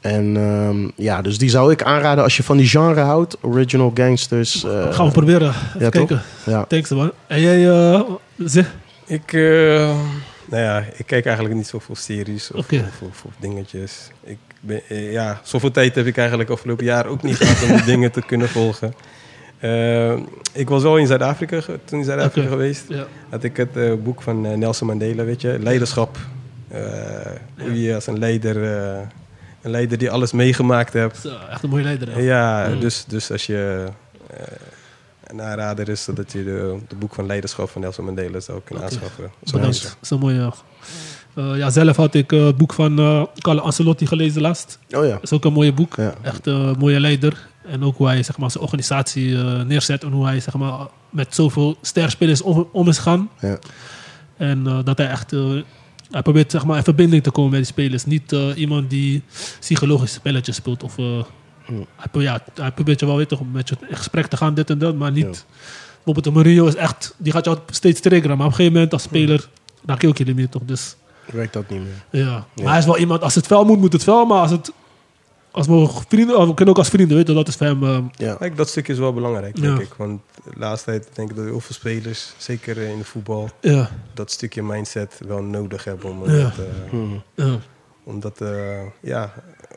En ehm, ja, dus die zou ik aanraden als je van die genre houdt. Original Gangsters. eh, Gaan we proberen. Even ja, toch? kijken. Ja. Thanks man. En jij, eh zeg? Ik, eh, nou ja, ik kijk eigenlijk niet zoveel series of, Oké. of, of, of dingetjes. Ik ben, eh, ja, zoveel tijd heb ik eigenlijk afgelopen jaar ook niet gehad om die dingen te kunnen volgen. Eh, ik was wel in Zuid-Afrika, toen in Zuid-Afrika geweest. Ja. Had ik het eh, boek van Nelson Mandela, weet je, leiderschap. Hoe je als een leider, een leider die alles meegemaakt hebt. Zo, echt een mooie leider. hè? Ja, Mm. dus, dus als je een aanrader is dat je de, de boek van leiderschap van Nelson Mandela zou kunnen aanschaffen. Zo Bedankt. Dat is een mooie... eh, ja, zelf had ik eh, het boek van eh Carlo Ancelotti gelezen laatst. Oh ja. Dat is ook een mooie boek. Ja. Echt een mooie leider. En ook hoe hij zeg maar, zijn organisatie neerzet. En hoe hij zeg maar, met zoveel sterspelers om, om is gaan. Ja. En dat hij echt... hij probeert zeg maar, in verbinding te komen met die spelers. Niet iemand die psychologische spelletjes speelt. Of. Hij, ja, hij probeert je wel weer toch met je in gesprek te gaan, dit en dat. Maar niet... Bijvoorbeeld Mourinho is echt... Die gaat jou steeds triggeren. Maar op een gegeven moment als speler... Raak je ook je limiet toch. Dus Werkt dat niet meer. ja. Maar hij is wel iemand... Als het fel moet, moet het fel. Maar als het... Als we vrienden... We kunnen ook als vrienden weten. Dat is voor hem... eh, Ja. Kijk, dat stukje is wel belangrijk, Ja. denk ik. Want de laatste tijd denk ik dat heel veel spelers, zeker in de voetbal, ja. dat stukje mindset wel nodig hebben om Ja. dat, eh, Hmm. Ja. om dat eh, ja,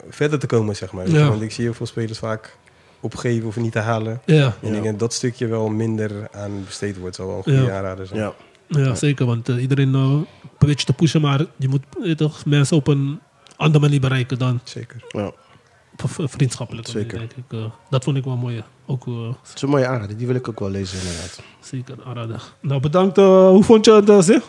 verder te komen, zeg maar. Ja. Want ik zie heel veel spelers vaak opgeven of niet te halen. Ja. En Ja. ik denk dat dat stukje wel minder aan besteed wordt. zou wel een goede Ja. aanrader zijn. Ja. Ja, zeker. Want eh, iedereen eh, probeert je te pushen, maar je moet eh, toch mensen op een andere manier bereiken dan Zeker. Ja. manier, Zeker. denk ik. Eh, dat vond ik wel mooi. Ook eh, Het is een mooie aanrader. Die wil ik ook wel lezen inderdaad. zeker aanraden. Nou, bedankt. hoe vond je het, uh, Zig?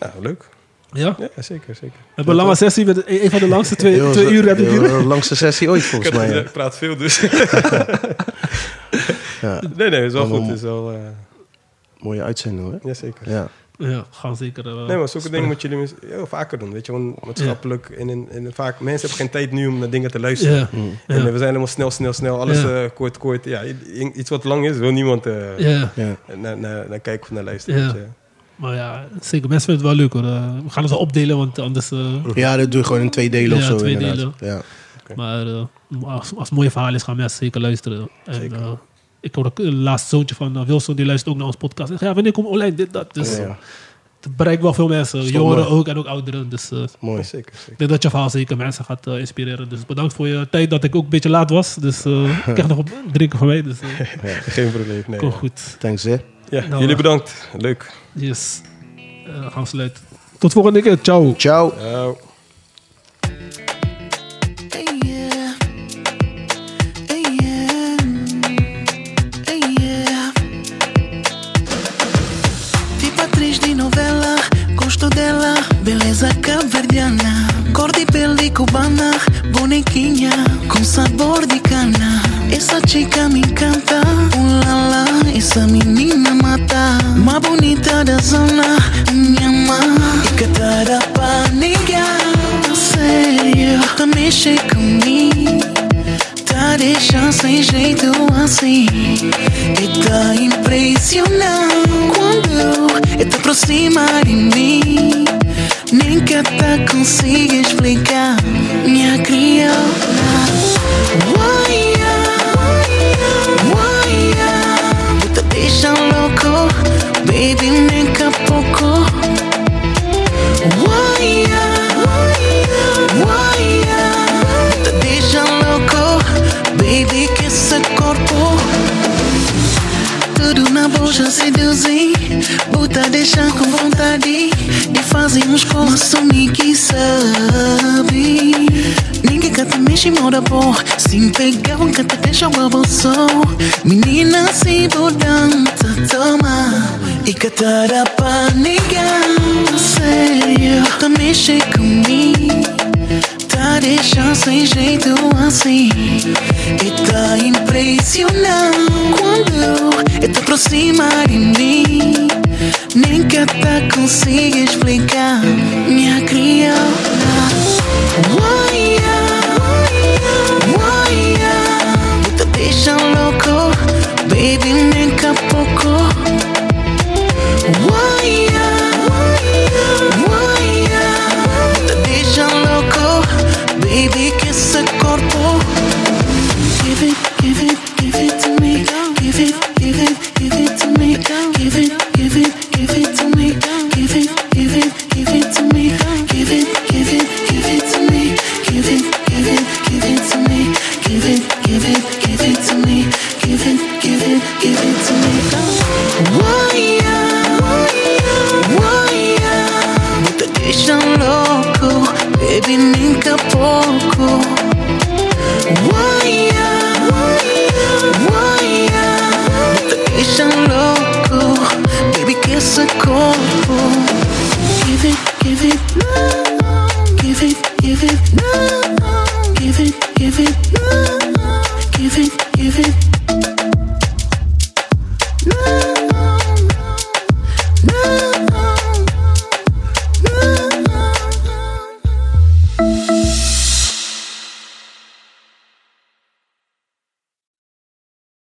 Nou, leuk. Ja? We Ja, zeker, zeker. hebben een lange sessie. Met een van de langste twee, twee uur heb ik hier. heel langste sessie ooit volgens mij. ja. Ik praat veel, dus. Ja. nee, nee, is wel goed. Is wel, eh, Mooie uitzending hoor. jazeker. Ja. Ja, gaan zeker. eh, Nee, maar zulke dingen moet je jullie heel vaker doen. Weet je, gewoon maatschappelijk. En, en, en vaak, mensen hebben geen tijd nu om naar dingen te luisteren. Ja, Mm. En ja, we zijn helemaal snel, snel, snel. Alles Ja. eh, kort, kort. Ja, iets wat lang is, wil niemand eh ja. Ja. naar, naar, naar kijken of naar luisteren. Maar ja, zeker. Mensen vinden het wel leuk hoor. Eh, we gaan het wel opdelen, want anders... eh, ja, dat doe je gewoon in twee delen of Ja, zo twee inderdaad. Ja. Maar eh, als, als het mooie verhaal is, gaan mensen zeker luisteren. En, Zeker. ik hoor ook het laatste zoontje van Wilson, die luistert ook naar ons podcast. Ja, wanneer komt online dit, dat. Dus Ja, ja. het bereikt wel veel mensen. Stop Jongeren maar. ook en ook ouderen. Dus eh, Mooi. Zeker, zeker. ik denk dat je verhaal zeker mensen gaat inspireren. Dus bedankt voor je tijd dat ik ook een beetje laat was. Dus eh, ik krijg nog een drinken van mij. Dus Geen probleem. Nee, komt ja. goed. Thanks hè. Ja, Nou, jullie bedankt. Leuk. Yes. Eh, gaan we sluiten. Tot volgende keer. Ciao. Ciao. Ciao. Hey yeah, hey yeah, hey yeah. Tipo atriz de novela, gosto dela, beleza caverdiana. Cor de pele cubana, bonequinha, com sabor de cana. Essa chica me encanta, uh la essa menina mata. Mais bonita da zona, minha mãe. E catada pra negar, sério, tá mexer comigo. Tá deixando sem jeito assim. E tá impressionando quando eu te aproxima de mim. Nem que até consiga explicar, minha crioula. Baby, nem que a pouco. Uaia, uaia, te deixa louco, baby, que esse corpo. Tudo na bolsa seduzir Bota deixar com vontade De fazermos como assumir que sabe Ninguém que te mexe moda bom Sem pegar um que te deixa o bolso Menina se budanta toma Negar Sério, te mexe comigo Tá deixando sem jeito assim E tá impressionando Quando eu te aproxima de mim Nem que até consiga explicar Minha crioula